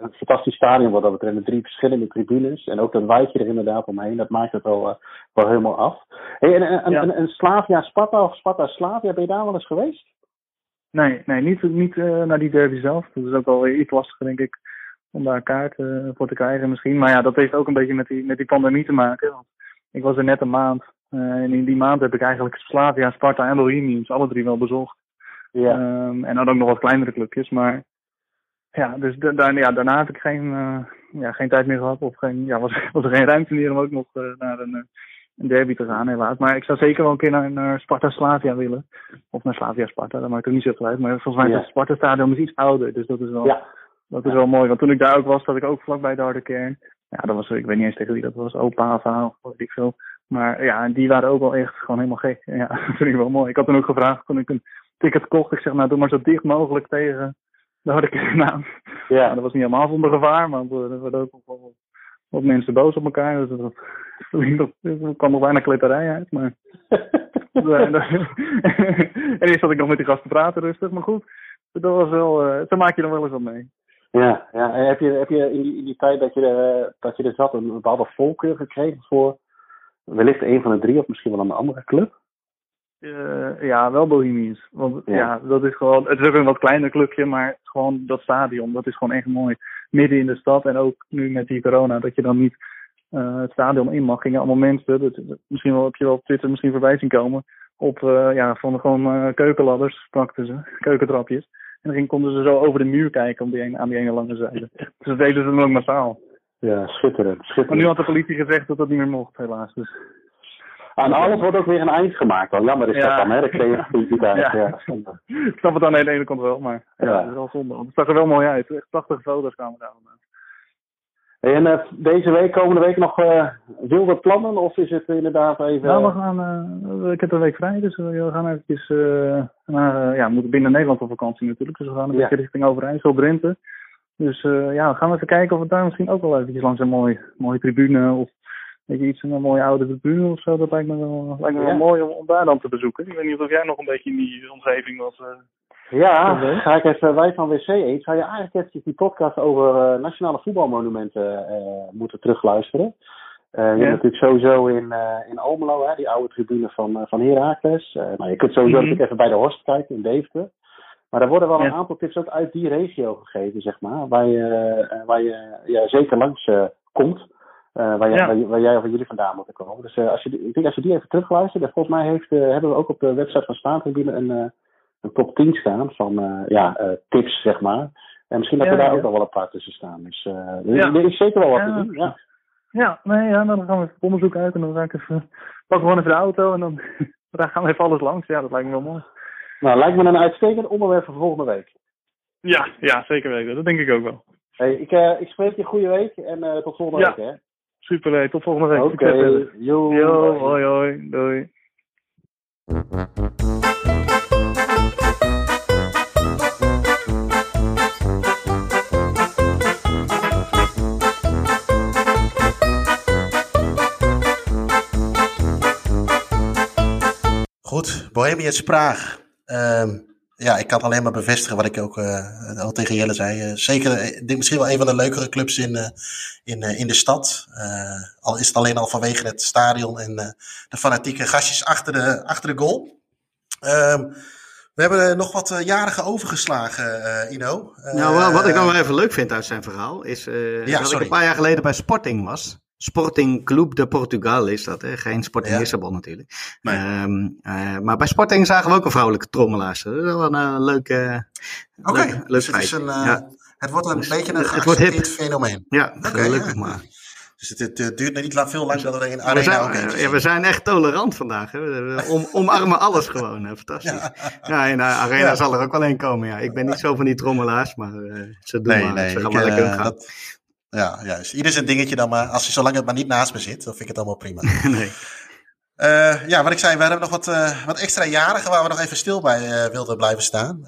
een, fantastisch stadion wat dat betreft. Met drie verschillende tribunes. En ook dat wijtje er inderdaad omheen. Dat maakt het wel, eh, wel helemaal af. Hey, en en, Ja. en, en Slavia Sparta of Sparta Slavia, ben je daar wel eens geweest? Nee, nee niet, niet eh, naar die derby zelf. Dat is ook wel iets lastiger, denk ik, om daar een kaart voor te krijgen misschien. Maar ja, dat heeft ook een beetje met die, met die pandemie te maken. Want ik was er net een maand. Eh, en in die maand heb ik eigenlijk Slavia, Sparta en Bohemians alle drie wel bezocht. Ja. Ehm, en dan ook nog wat kleinere clubjes. Maar ja, dus daar- ja, daarna heb ik geen, eh, ja, geen tijd meer gehad. Of geen, ja, was, was er geen ruimte meer om ook nog eh, naar een, een derby te gaan, helaas. Maar ik zou zeker wel een keer naar, naar Sparta Slavia willen. Of naar Slavia Sparta, dat maakt ook niet zoveel uit. Maar volgens mij is het Sparta Stadion is iets ouder. Dus dat is wel, Ja. dat is wel mooi. Want toen ik daar ook was, zat ik ook vlakbij de harde kern. Ja, dat was, ik weet niet eens tegen wie dat was. Opa of of weet ik veel. Maar ja, die waren ook wel echt gewoon helemaal gek. Ja, dat vind ik wel mooi. Ik had toen ook gevraagd toen ik een ticket kocht. Ik zeg, nou doe maar zo dicht mogelijk tegen de harde kern aan. Ja, dat was niet helemaal zonder gevaar, maar er werden ook wel wat mensen boos op elkaar. Dus dat, dat, kwam nog bijna kletterij uit. Maar, en, eerst zat ik nog met die gasten praten rustig, maar goed. Dat was wel, eh zo maak je dan wel eens wat mee. Ja, ja. En heb je, heb je in, die, in die tijd dat je, er, dat je er zat een bepaalde voorkeur gekregen voor wellicht een van de drie of misschien wel een andere club? Eh, ja, wel Bohemians. Want Ja. ja. dat is gewoon, het is ook een wat kleiner clubje, maar gewoon dat stadion, dat is gewoon echt mooi. Midden in de stad en ook nu met die corona, dat je dan niet eh, het stadion in mag. Gingen allemaal mensen, dat, dat- misschien wel, heb je wel op Twitter misschien voorbij zien komen, op eh, ja, van gewoon eh, keukenladders, pakten ze, keukentrapjes. En dan konden ze zo over de muur kijken om die ene, aan die ene lange zijde. Dus dat deden ze dan ook massaal. Ja, schitterend. schitterend. Maar nu had de politie gezegd dat dat niet meer mocht, helaas. Dus. Aan alles wordt ook weer een eind gemaakt. Dan. Jammer is dat dan, hè? De creativiteit. Ja. Ja. Ik snap het aan de ene kant wel, maar ja, Ja. het is wel zonde. Want het zag er wel mooi uit. Echt prachtige foto's kwamen daar En eh, deze week, komende week nog eh, wilde plannen? Of is het inderdaad even... Nou, we gaan, eh, ik heb een week vrij, dus we gaan eventjes naar, ja, we moeten binnen Nederland op vakantie natuurlijk. Dus we gaan een beetje richting Overijssel, Drenthe. Dus eh, ja, we gaan even kijken of we daar misschien ook wel eventjes langs een mooi, mooie tribune of weet je, iets, een mooie oude tribune of zo. Dat lijkt me wel, lijkt me Ja. wel mooi om, om daar dan te bezoeken. Ik weet niet of jij nog een beetje in die omgeving was. eh. Ja, ga ik even wij van WC Eet. Zou je eigenlijk eventjes die podcast over eh, nationale voetbalmonumenten moeten terugluisteren? Je hebt natuurlijk sowieso in, eh, in Almelo, hè, die oude tribune van, eh, van Heracles. Eh, nou, je kunt sowieso Mhm. natuurlijk even bij de Horst kijken in Deventer. Maar er worden wel een aantal tips ook uit die regio gegeven, zeg maar. Waar je, eh, waar je ja, zeker langs eh, komt. Eh, waar, je- Ja. waar, jij of jullie vandaan moeten komen. Dus als je, ik denk als je die even terugluistert. En volgens mij heeft, hebben we ook op de website van Staantribune een, een top 10 staan van ja, tips, zeg maar. En misschien dat Ja, er daar ja. ook nog wel een paar tussen staan. Dus er, is zeker wel wat Ja. te doen. Ja. Ja, nee, ja, dan gaan we even op onderzoek uit en dan ga ik even, pak gewoon even de auto en dan daar gaan we even alles langs. Ja, dat lijkt me wel mooi. Nou, lijkt me een uitstekend onderwerp voor volgende week. Ja, ja, zeker weten. Dat denk ik ook wel. Hey, ik, eh, ik spreek je een goede week en eh, tot volgende Ja. week. Hè? Super, hey, tot volgende week. Oké, verder. yo, Yo, hoi hoi, doei. Goed, Bohemians Praag. Ehm, ja, ik kan alleen maar bevestigen wat ik ook eh, al tegen Jelle zei. Eh, zeker, eh, ik denk misschien wel een van de leukere clubs in, in, in de stad. Al is het alleen al vanwege het stadion en de fanatieke gastjes achter de, achter de goal. Ehm, we hebben nog wat jarigen overgeslagen, Ino. Nou, wel, wat ik nou wel even leuk vind uit zijn verhaal, is Ja, dat sorry. ik een paar jaar geleden bij Sporting was. Sporting Club de Portugal is dat, hè? geen Sporting Ja. Lissabon natuurlijk. Nee. Ehm, eh, maar bij Sporting zagen we ook een vrouwelijke trommelaar. Dat is wel een eh, leuk, eh, leuk, leuk dus het, is feitje. een, ja. het wordt een Dus beetje een geaccepteerd fenomeen. ja, Oké, gelukkig ja. maar. Dus het, het, het duurt nog niet lang, veel lang dat er een We arena zijn, ook ja, we zijn echt tolerant vandaag. Hè? We om, omarmen alles gewoon. Hè? Fantastisch. Ja, in de arena Ja. zal er ook wel een komen. Ja. Ik ben niet zo van die trommelaars, maar ze doen Nee, maar. nee. ze gaan ik, maar lekker dat, ja, juist. Ieder zijn dingetje dan maar. Als je zolang het maar niet naast me zit, dan vind ik het allemaal prima. nee. Eh, ja, wat ik zei, we hebben nog wat, eh, wat extra jarigen waar we nog even stil bij eh, wilden blijven staan.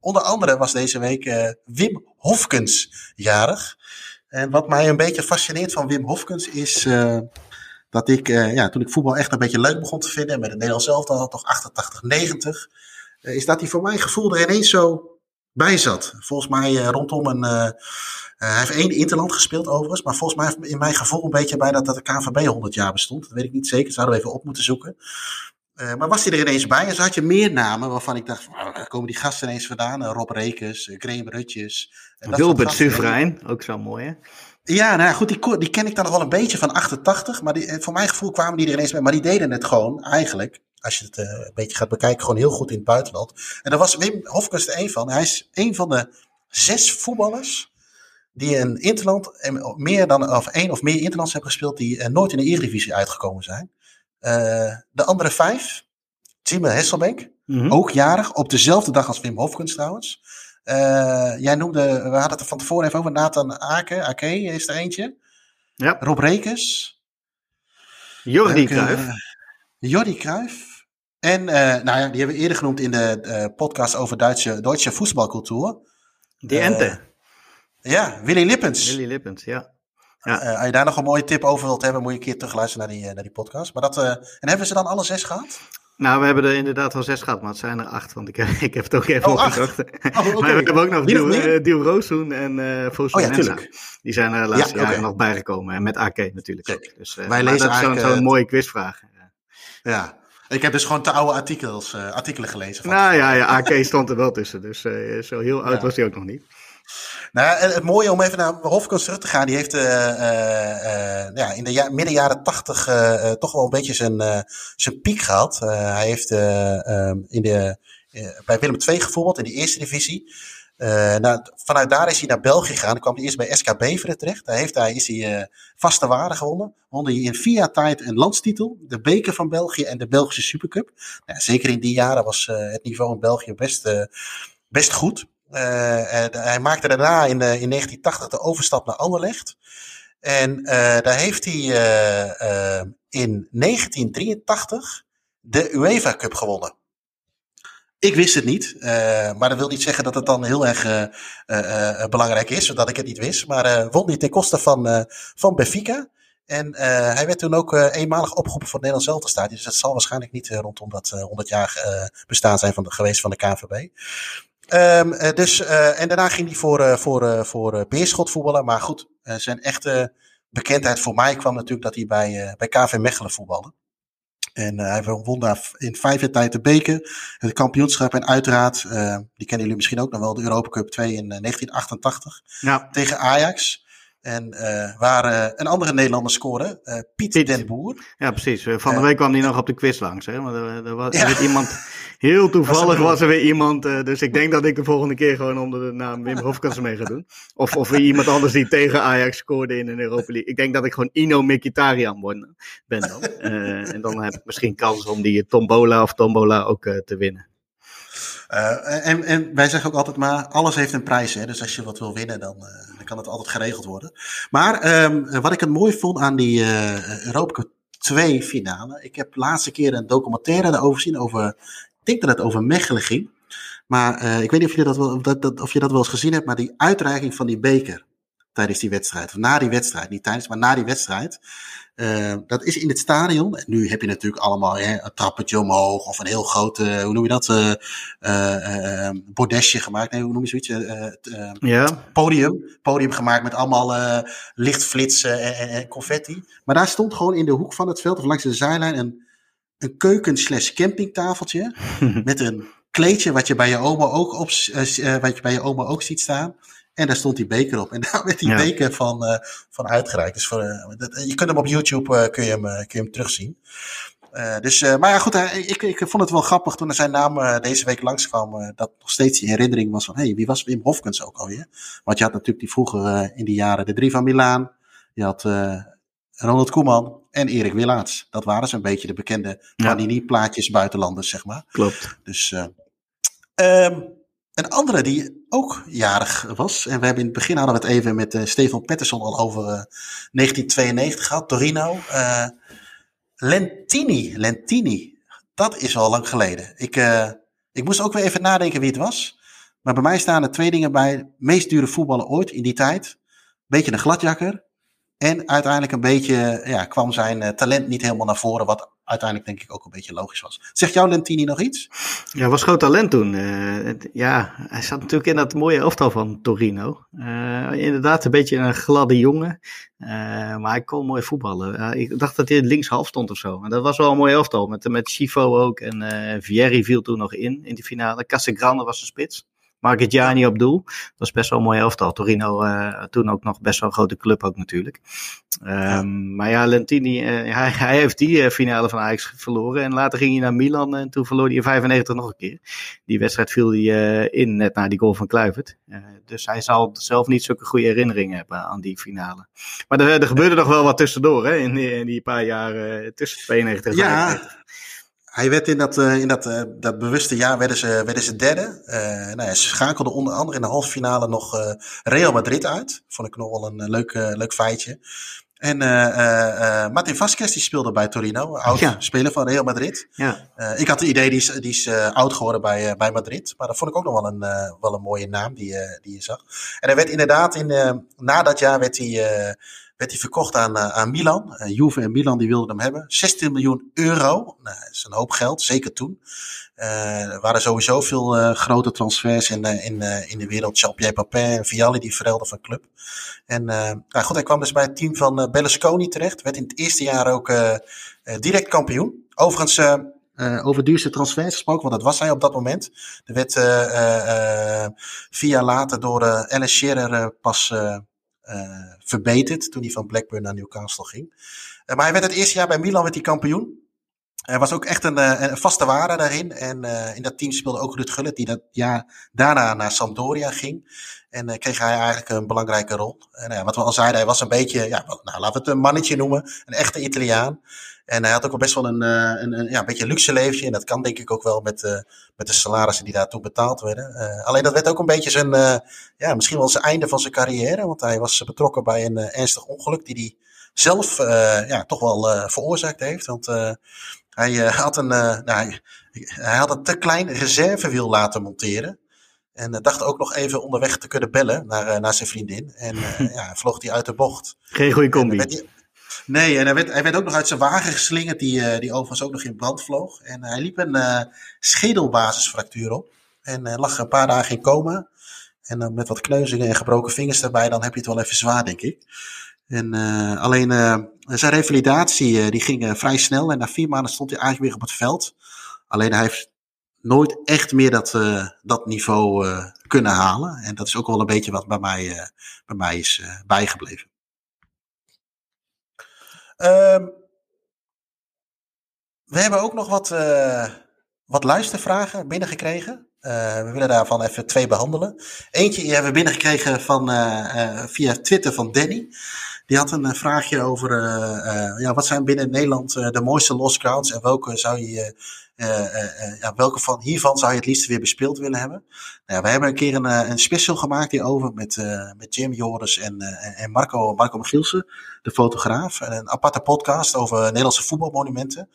Onder andere was deze week Wim Hofkens jarig. En wat mij een beetje fascineert van Wim Hofkens is dat ik, ja, toen ik voetbal echt een beetje leuk begon te vinden, met het Nederlands zelf al toch 88, 90, eh, is dat hij voor mijn gevoel er ineens zo bij zat. Volgens mij eh, rondom een. eh, eh, hij heeft één Interland gespeeld overigens, maar volgens mij heeft in mijn gevoel een beetje bij dat, dat de KNVB 100 jaar bestond. Dat weet ik niet zeker, dat zouden we even op moeten zoeken. Maar was hij er ineens bij en zo had je meer namen waarvan ik dacht, van, nou, waar komen die gasten ineens vandaan? Rob Rekers, Graham Rutjes. Wilbert. Suverijn, ook zo mooi hè. Ja, nou ja, goed, die, die ken ik dan nog wel een beetje van 88. Maar die, voor mijn gevoel kwamen die er ineens bij. Maar die deden het gewoon eigenlijk als je het eh, een beetje gaat bekijken, gewoon heel goed in het buitenland. En daar was Wim Hofkens er één van. Hij is een van de zes voetballers die een interland, en meer dan, of één of meer interlands hebben gespeeld, die eh, nooit in de Eredivisie uitgekomen zijn. Eh, de andere vijf, Timme Hesselbank, Mhm. ook jarig, op dezelfde dag als Wim Hofkens trouwens. Jij noemde, we hadden het er van tevoren even over, Nathan Ake, Ake is er eentje. Ja. Rob Rekers. Jordi Ook, Cruijff. Jordi Cruijff. En eh, nou ja, die hebben we eerder genoemd in de eh, podcast over Duitse, Duitse voetbalcultuur. Die Ente. Ja, Willy Lippens. Willy Lippens, ja. Ja. Eh, als je daar nog een mooie tip over wilt hebben, moet je een keer terugluisteren naar die, eh, naar die podcast. Maar dat, eh, en hebben ze dan alle zes gehad? Nou, we hebben er inderdaad wel zes gehad, maar het zijn er acht, want ik, ik heb het ook even Oh, opgezocht. Oh. Maar we hebben ook nog eh, Diel Rooshoen en eh Fosu Oh ja, Mensah. tuurlijk. Die zijn er de laatste Ja, nog bijgekomen. En met AK natuurlijk Kijk, ook. Dus, eh, wij lezen dat is zo'n eh, mooie quizvraag. Ja. Ik heb dus gewoon te oude artikels, eh, artikelen gelezen. Van Nou ja, ja, AK stond er wel tussen, dus eh, zo heel oud Ja. was hij ook nog niet. Nou, en het mooie om even naar Hofkens terug te gaan, die heeft eh, eh, eh, ja, in de ja, midden jaren tachtig eh, eh, toch wel een beetje zijn, eh, zijn piek gehad. Eh, hij heeft eh, ehm, in de, eh, bij Willem II gevoetbald in de eerste divisie. Eh, nou, vanuit daar is hij naar België gegaan. Dan kwam hij eerst bij SK Beveren terecht. Daar heeft hij, is hij eh, vaste waarde gewonnen. Won hij in vier jaar tijd een landstitel, de beker van België en de Belgische Supercup. Nou, zeker in die jaren was eh, het niveau in België best, best goed. Hij maakte daarna in, in 1980 de overstap naar Anderlecht. En daar heeft hij in 1983 de UEFA Cup gewonnen. Ik wist het niet, eh, maar dat wil niet zeggen dat het dan heel erg eh, eh, belangrijk is, zodat ik het niet wist. Maar won hij ten koste van, van Benfica. En hij werd toen ook eenmalig opgeroepen voor het Nederlands Elftalstadion. Dus dat zal waarschijnlijk niet rondom dat eh 100 jaar bestaan zijn van de, geweest van de KNVB. Ehm, eh, dus, en daarna ging hij voor, voor, voor Beerschot voetballen. Maar goed, zijn echte bekendheid voor mij kwam natuurlijk dat hij bij, bij KV Mechelen voetbalde. En eh, hij won daar in vijf jaar tijd de beker, het kampioenschap en uiteraard, eh, die kennen jullie misschien ook nog wel, de Europa Cup 2 in eh, 1988 Ja, tegen Ajax. En eh, waar eh, een andere Nederlander scoorde, eh, Piet, Piet. den Boer. ja, precies. Eh, Van de week kwam hij nog op de quiz langs. Hè? Maar er, er was Ja. er iemand, heel toevallig Was er- er weer iemand. eh, dus ik denk dat ik de volgende keer gewoon onder de naam Wim Hofkens mee ga doen. Of, of weer iemand anders die tegen Ajax scoorde in een Europa League. Ik denk dat ik gewoon Ino Mkhitaryan ben dan. Eh, en dan heb ik misschien kans om die Tombola of Tombola ook eh, te winnen. En, en wij zeggen ook altijd maar, alles heeft een prijs. Hè? Dus als je wat wil winnen, dan, dan kan het altijd geregeld worden. Maar ehm, wat ik het mooi vond aan die eh Europa Cup 2 finale. Ik heb de laatste keer een documentaire daarover gezien. Over, denk dat het over Mechelen ging. Maar eh, ik weet niet of je dat, wel, dat, dat- of je dat wel eens gezien hebt. Maar die uitreiking van die beker tijdens die wedstrijd. Of na die wedstrijd. Niet tijdens, maar na die wedstrijd. Eh, dat is in het stadion. En nu heb je natuurlijk allemaal hè, een trappetje omhoog. Of een heel groot, hoe noem je dat? eh, bordesje gemaakt. Nee, hoe noem je zoiets? Ja, podium. Podium gemaakt met allemaal lichtflitsen en, en, en confetti. Maar daar stond gewoon in de hoek van het veld, of langs de zijlijn, een, een keuken slash campingtafeltje. met een kleedje wat je bij je oma ook, op, eh, eh, wat je bij je oma ook ziet staan. En daar stond die beker op. En daar werd die Ja. beker van, eh, van uitgereikt. Dus voor, dat, je kunt hem op YouTube kun je hem, kun je hem terugzien. Dus, maar ja, goed, ik, ik vond het wel grappig toen er zijn naam deze week langskwam. dat nog steeds die herinnering was van: hé, hey, wie was Wim Hofkens ook alweer? Want je had natuurlijk die vroeger in die jaren de drie van Milaan. Je had Ronald Koeman en Erik Willaerts. Dat waren ze een beetje de bekende Ja. Panini-plaatjes buitenlanders, zeg maar. klopt. Dus, eh, ehm, een andere die ook jarig was. En we hebben in het begin hadden we het even met eh, Stefan Pettersson al over eh, 1992 gehad. Torino. eh, Lentini. Lentini. Dat is al lang geleden. Ik, eh, ik moest ook weer even nadenken wie het was. Maar bij mij staan er twee dingen bij. Meest dure voetballer ooit in die tijd. Beetje een gladjakker. En uiteindelijk een beetje, ja, kwam zijn eh, talent niet helemaal naar voren. Wat uiteindelijk denk ik ook een beetje logisch was. Zegt jou Lentini nog iets? Ja, was groot talent toen. Eh, ja, hij zat natuurlijk in dat mooie elftal van Torino. Eh, inderdaad, een beetje een gladde jongen. Maar hij kon mooi voetballen. Ik dacht dat hij linkshalf stond of zo. En dat was wel een mooi elftal. Met, met Chifo ook. En Vieri viel toen nog in, in die finale. Casagrande was de spits. Marchigiani op doel. Dat was best wel een mooi elftal. Torino uh, toen ook nog best wel een grote club ook natuurlijk. Um, Maar ja, Lentini, uh, hij, hij, heeft die finale van Ajax verloren. En later ging hij naar Milan en toen verloor hij in 95 nog een keer. Die wedstrijd viel hij in net na die goal van Kluivert. dus hij zal zelf niet zulke goede herinneringen hebben aan die finale. Maar er, er gebeurde nog wel wat tussendoor hè, in, in die paar jaar tussen 92 en ja. 95. Hij werd in dat, uh, in dat, uh, dat bewuste jaar werden ze, werden ze derde. Uh, nou ja, ze schakelden onder andere in de halve finale nog Real Madrid uit. Vond ik nog wel een leuk, leuk feitje. En Martin Vasquez die speelde bij Torino, oud ja. speler van Real Madrid. Ja. ik had het idee, die is, die is oud geworden bij, bij Madrid. Maar dat vond ik ook nog wel een, wel een mooie naam die, die je zag. En hij werd inderdaad, in, na dat jaar werd hij werd hij verkocht aan, uh, aan Milan. Uh, Juve en Milan die wilden hem hebben. 16 miljoen euro. Nou, dat is een hoop geld, zeker toen. Uh, er waren sowieso veel grote transfers in, in, in de wereld. Jean-Pierre Papin en Vialli die verhelden van club. En nou goed, hij kwam dus bij het team van Berlusconi terecht. Werd in het eerste jaar ook direct kampioen. Overigens, uh, over duurste transfers gesproken, want dat was hij op dat moment. Er werd uh, vier jaar later door uh, Alan Shearer pas verbeterd toen hij van Blackburn naar Newcastle ging. Uh, maar hij werd het eerste jaar bij Milan werd hij kampioen. Hij was ook echt een, uh, een vaste waarde daarin. En in dat team speelde ook Ruud Gullit, die dat jaar daarna naar Sampdoria ging. En kreeg hij eigenlijk een belangrijke rol. En wat we al zeiden, hij was een beetje, ja, nou, laten we het een mannetje noemen. Een echte Italiaan. En hij had ook wel best wel een, een, een, ja, een beetje luxe leventje. En dat kan denk ik ook wel met, uh, met de salarissen die daartoe betaald werden. Uh, alleen dat werd ook een beetje zijn, uh, ja, misschien wel zijn einde van zijn carrière. Want hij was betrokken bij een ernstig ongeluk die hij zelf ja, toch wel veroorzaakt heeft. Want hij, had een, nou, hij, hij had een te klein reservewiel laten monteren. En dacht ook nog even onderweg te kunnen bellen naar, naar zijn vriendin. En ja, vloog hij uit de bocht. Geen goede combi. Nee, en hij werd, hij werd ook nog uit zijn wagen geslingerd, die, uh, die overigens ook nog in brand vloog. En hij liep een uh, schedelbasisfractuur op. En uh, lag een paar dagen in coma. En dan met wat kneuzingen en gebroken vingers erbij, dan heb je het wel even zwaar, denk ik. En alleen zijn revalidatie die ging vrij snel. En na vier maanden stond hij eigenlijk weer op het veld. Alleen hij heeft nooit echt meer dat, dat niveau kunnen halen. En dat is ook wel een beetje wat bij mij, bij mij is bijgebleven. Um, we hebben ook nog wat, uh, wat luistervragen binnengekregen. Uh, we willen daarvan even twee behandelen. Eentje hebben we binnengekregen van, uh, via Twitter van Danny. Die had een vraagje over ja, wat zijn binnen Nederland de mooiste lost crowds en welke zou je ja, welke van hiervan zou je het liefst weer bespeeld willen hebben? Nou, ja, we hebben een keer een, een special gemaakt hierover met, met Jim Joris en, en Marco, Marco Michielsen, de fotograaf. En een aparte podcast over Nederlandse voetbalmonumenten.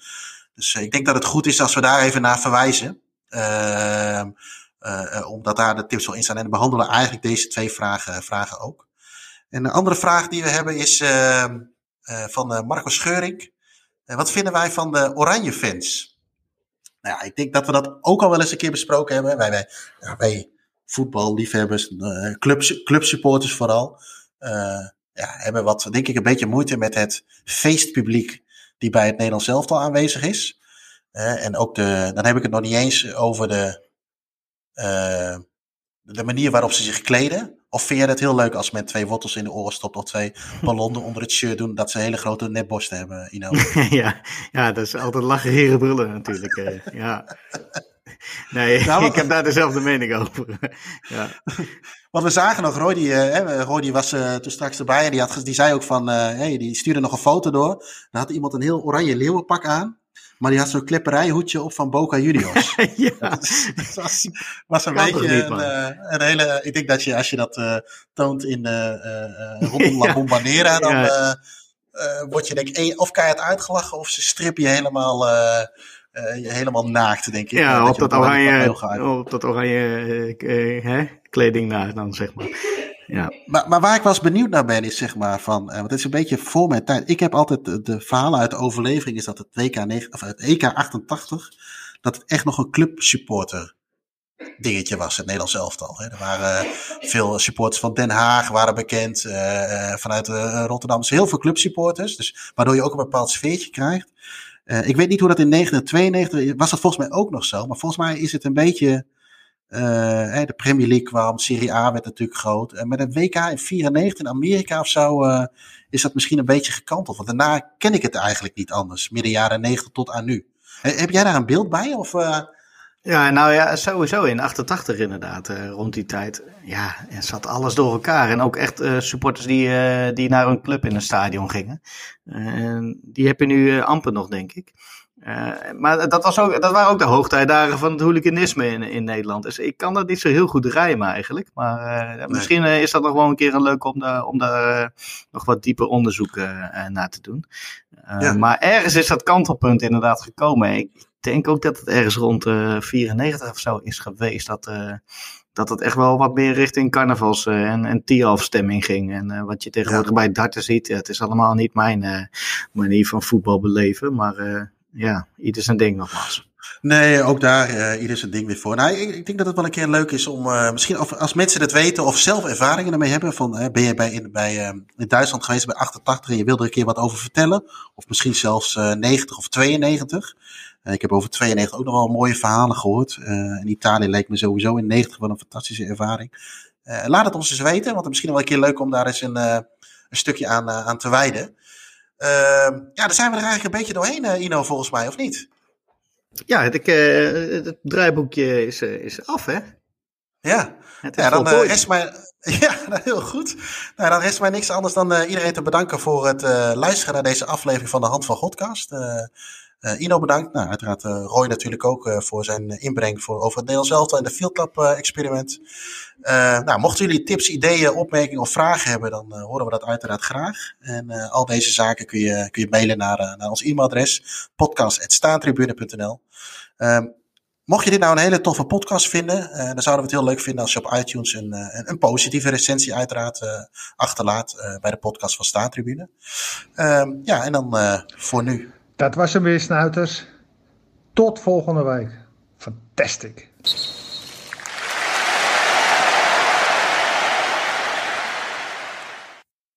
Dus ik denk dat het goed is als we daar even naar verwijzen. Uh, omdat daar de tips wel in staan. En we behandelen eigenlijk deze twee vragen, vragen ook. En een andere vraag die we hebben is uh, van Marco Scheuring. wat vinden wij van de Oranje fans? Nou ja, ik denk dat we dat ook al wel eens een keer besproken hebben. Wij, wij, voetballiefhebbers, uh, club, clubsupporters vooral, uh, ja, hebben wat, denk ik, een beetje moeite met het feestpubliek die bij het Nederlands elftal aanwezig is. Uh, en ook de, dan heb ik het nog niet eens over de, de manier waarop ze zich kleden. Of vind je het heel leuk als men twee wortels in de oren stopt of twee ballonnen onder het shirt doen, dat ze hele grote nepborsten hebben, Ino? ja, ja, dat is altijd lachen, heren, brullen natuurlijk. Uh, ja. Nee, nou, ik heb daar dezelfde mening over. ja. Want we zagen nog, Roy, die, uh, Roy die was uh, toen straks erbij en die, had, die zei ook van, hey, die stuurde nog een foto door. Dan had iemand een heel oranje leeuwenpak aan. Maar die had zo'n klipperijhoedje op van Boca Juniors. ja. Dat was, was een beetje een, uh, een, hele... Ik denk dat je als je dat uh, toont in uh, rondom La Bombonera, dan word je denk ik of keihard uitgelachen of ze strippen je helemaal... helemaal naakt, denk ik. Ja, op dat, oranje, op dat oranje hè, kleding na, dan zeg maar. Ja. Maar, maar waar ik wel eens benieuwd naar ben, is zeg maar van, uh, want het is een beetje voor mijn tijd. Ik heb altijd de, de verhalen uit de overlevering, is dat het, WK 9, of het EK 88, dat het echt nog een clubsupporter dingetje was, het Nederlands elftal. Hè. Er waren uh, veel supporters van Den Haag waren bekend, uh, vanuit Rotterdam. Dus heel veel clubsupporters, dus, waardoor je ook een bepaald sfeertje krijgt. ik weet niet hoe dat in 1992 was dat volgens mij ook nog zo, maar volgens mij is het een beetje Eh, de Premier League kwam, Serie A werd natuurlijk groot. En met een WK in 94 in Amerika of zo eh, is dat misschien een beetje gekanteld. Want daarna ken ik het eigenlijk niet anders. Midden jaren 90 tot aan nu. Heb jij daar een beeld bij? Of, Ja, nou ja, sowieso in 88 inderdaad, rond die tijd. Ja, er zat alles door elkaar. En ook echt supporters die, die naar een club in een stadion gingen. En die heb je nu amper nog, denk ik. Eh, maar dat, was ook, dat waren ook de hoogtijdagen van het hooliganisme in, in Nederland. Dus ik kan dat niet zo heel goed rijmen eigenlijk. Maar eh, misschien eh, is dat nog wel een keer een leuk om, daar om daar nog wat dieper onderzoek naar te doen. Ja. Maar ergens is dat kantelpunt inderdaad gekomen. Ik denk ook dat het ergens rond eh 94 of zo is geweest. Dat, dat het echt wel wat meer richting carnavals en, en stemming ging. En wat je tegenwoordig bij darten ziet, ja, het is allemaal niet mijn manier van voetbal beleven. Maar ja, ieder zijn ding nogmaals. Nee, ook daar, eh ieder zijn ding weer voor. Nou, ik, ik denk dat het wel een keer leuk is om, eh, misschien als mensen het weten of zelf ervaringen ermee hebben. Van, eh, ben je bij, in, bij, eh, in Duitsland geweest bij 88 en je wilde er een keer wat over vertellen? Of misschien zelfs eh 90 of 92. Eh, ik heb over 92 ook nog wel mooie verhalen gehoord. Eh, in Italië leek me sowieso in 90 wel een fantastische ervaring. Eh, laat het ons eens weten, want het is misschien wel een keer leuk om daar eens een, eh, een stukje aan, eh, aan te wijden. Ehm, ja, dan zijn we er eigenlijk een beetje doorheen, eh, Ino, volgens mij, of niet? Ja, het, ik, eh, het draaiboekje is, eh, is af, hè? Ja, Het is ja dan voltooid. rest mij. Ja, nou, heel goed. Nou, dan rest mij niks anders dan iedereen te bedanken voor het luisteren naar deze aflevering van de Hand van Godcast. Eh, Ino bedankt. Nou, uiteraard eh, Roy natuurlijk ook eh, voor zijn inbreng voor, over het Nederlands elftal en de Field Club experiment. Eh, nou, mochten jullie tips, ideeën, opmerkingen of vragen hebben, dan horen we dat uiteraard graag. En al deze zaken kun je, kun je mailen naar, naar ons e-mailadres podcast.staantribune.nl. Ehm, Mocht je dit nou een hele toffe podcast vinden, dan zouden we het heel leuk vinden als je op iTunes een, een, een positieve recensie uiteraard achterlaat bij de podcast van Staantribune. Ehm, ja, en dan voor nu. Dat was hem weer, snuiters. Tot volgende week. Fantastic.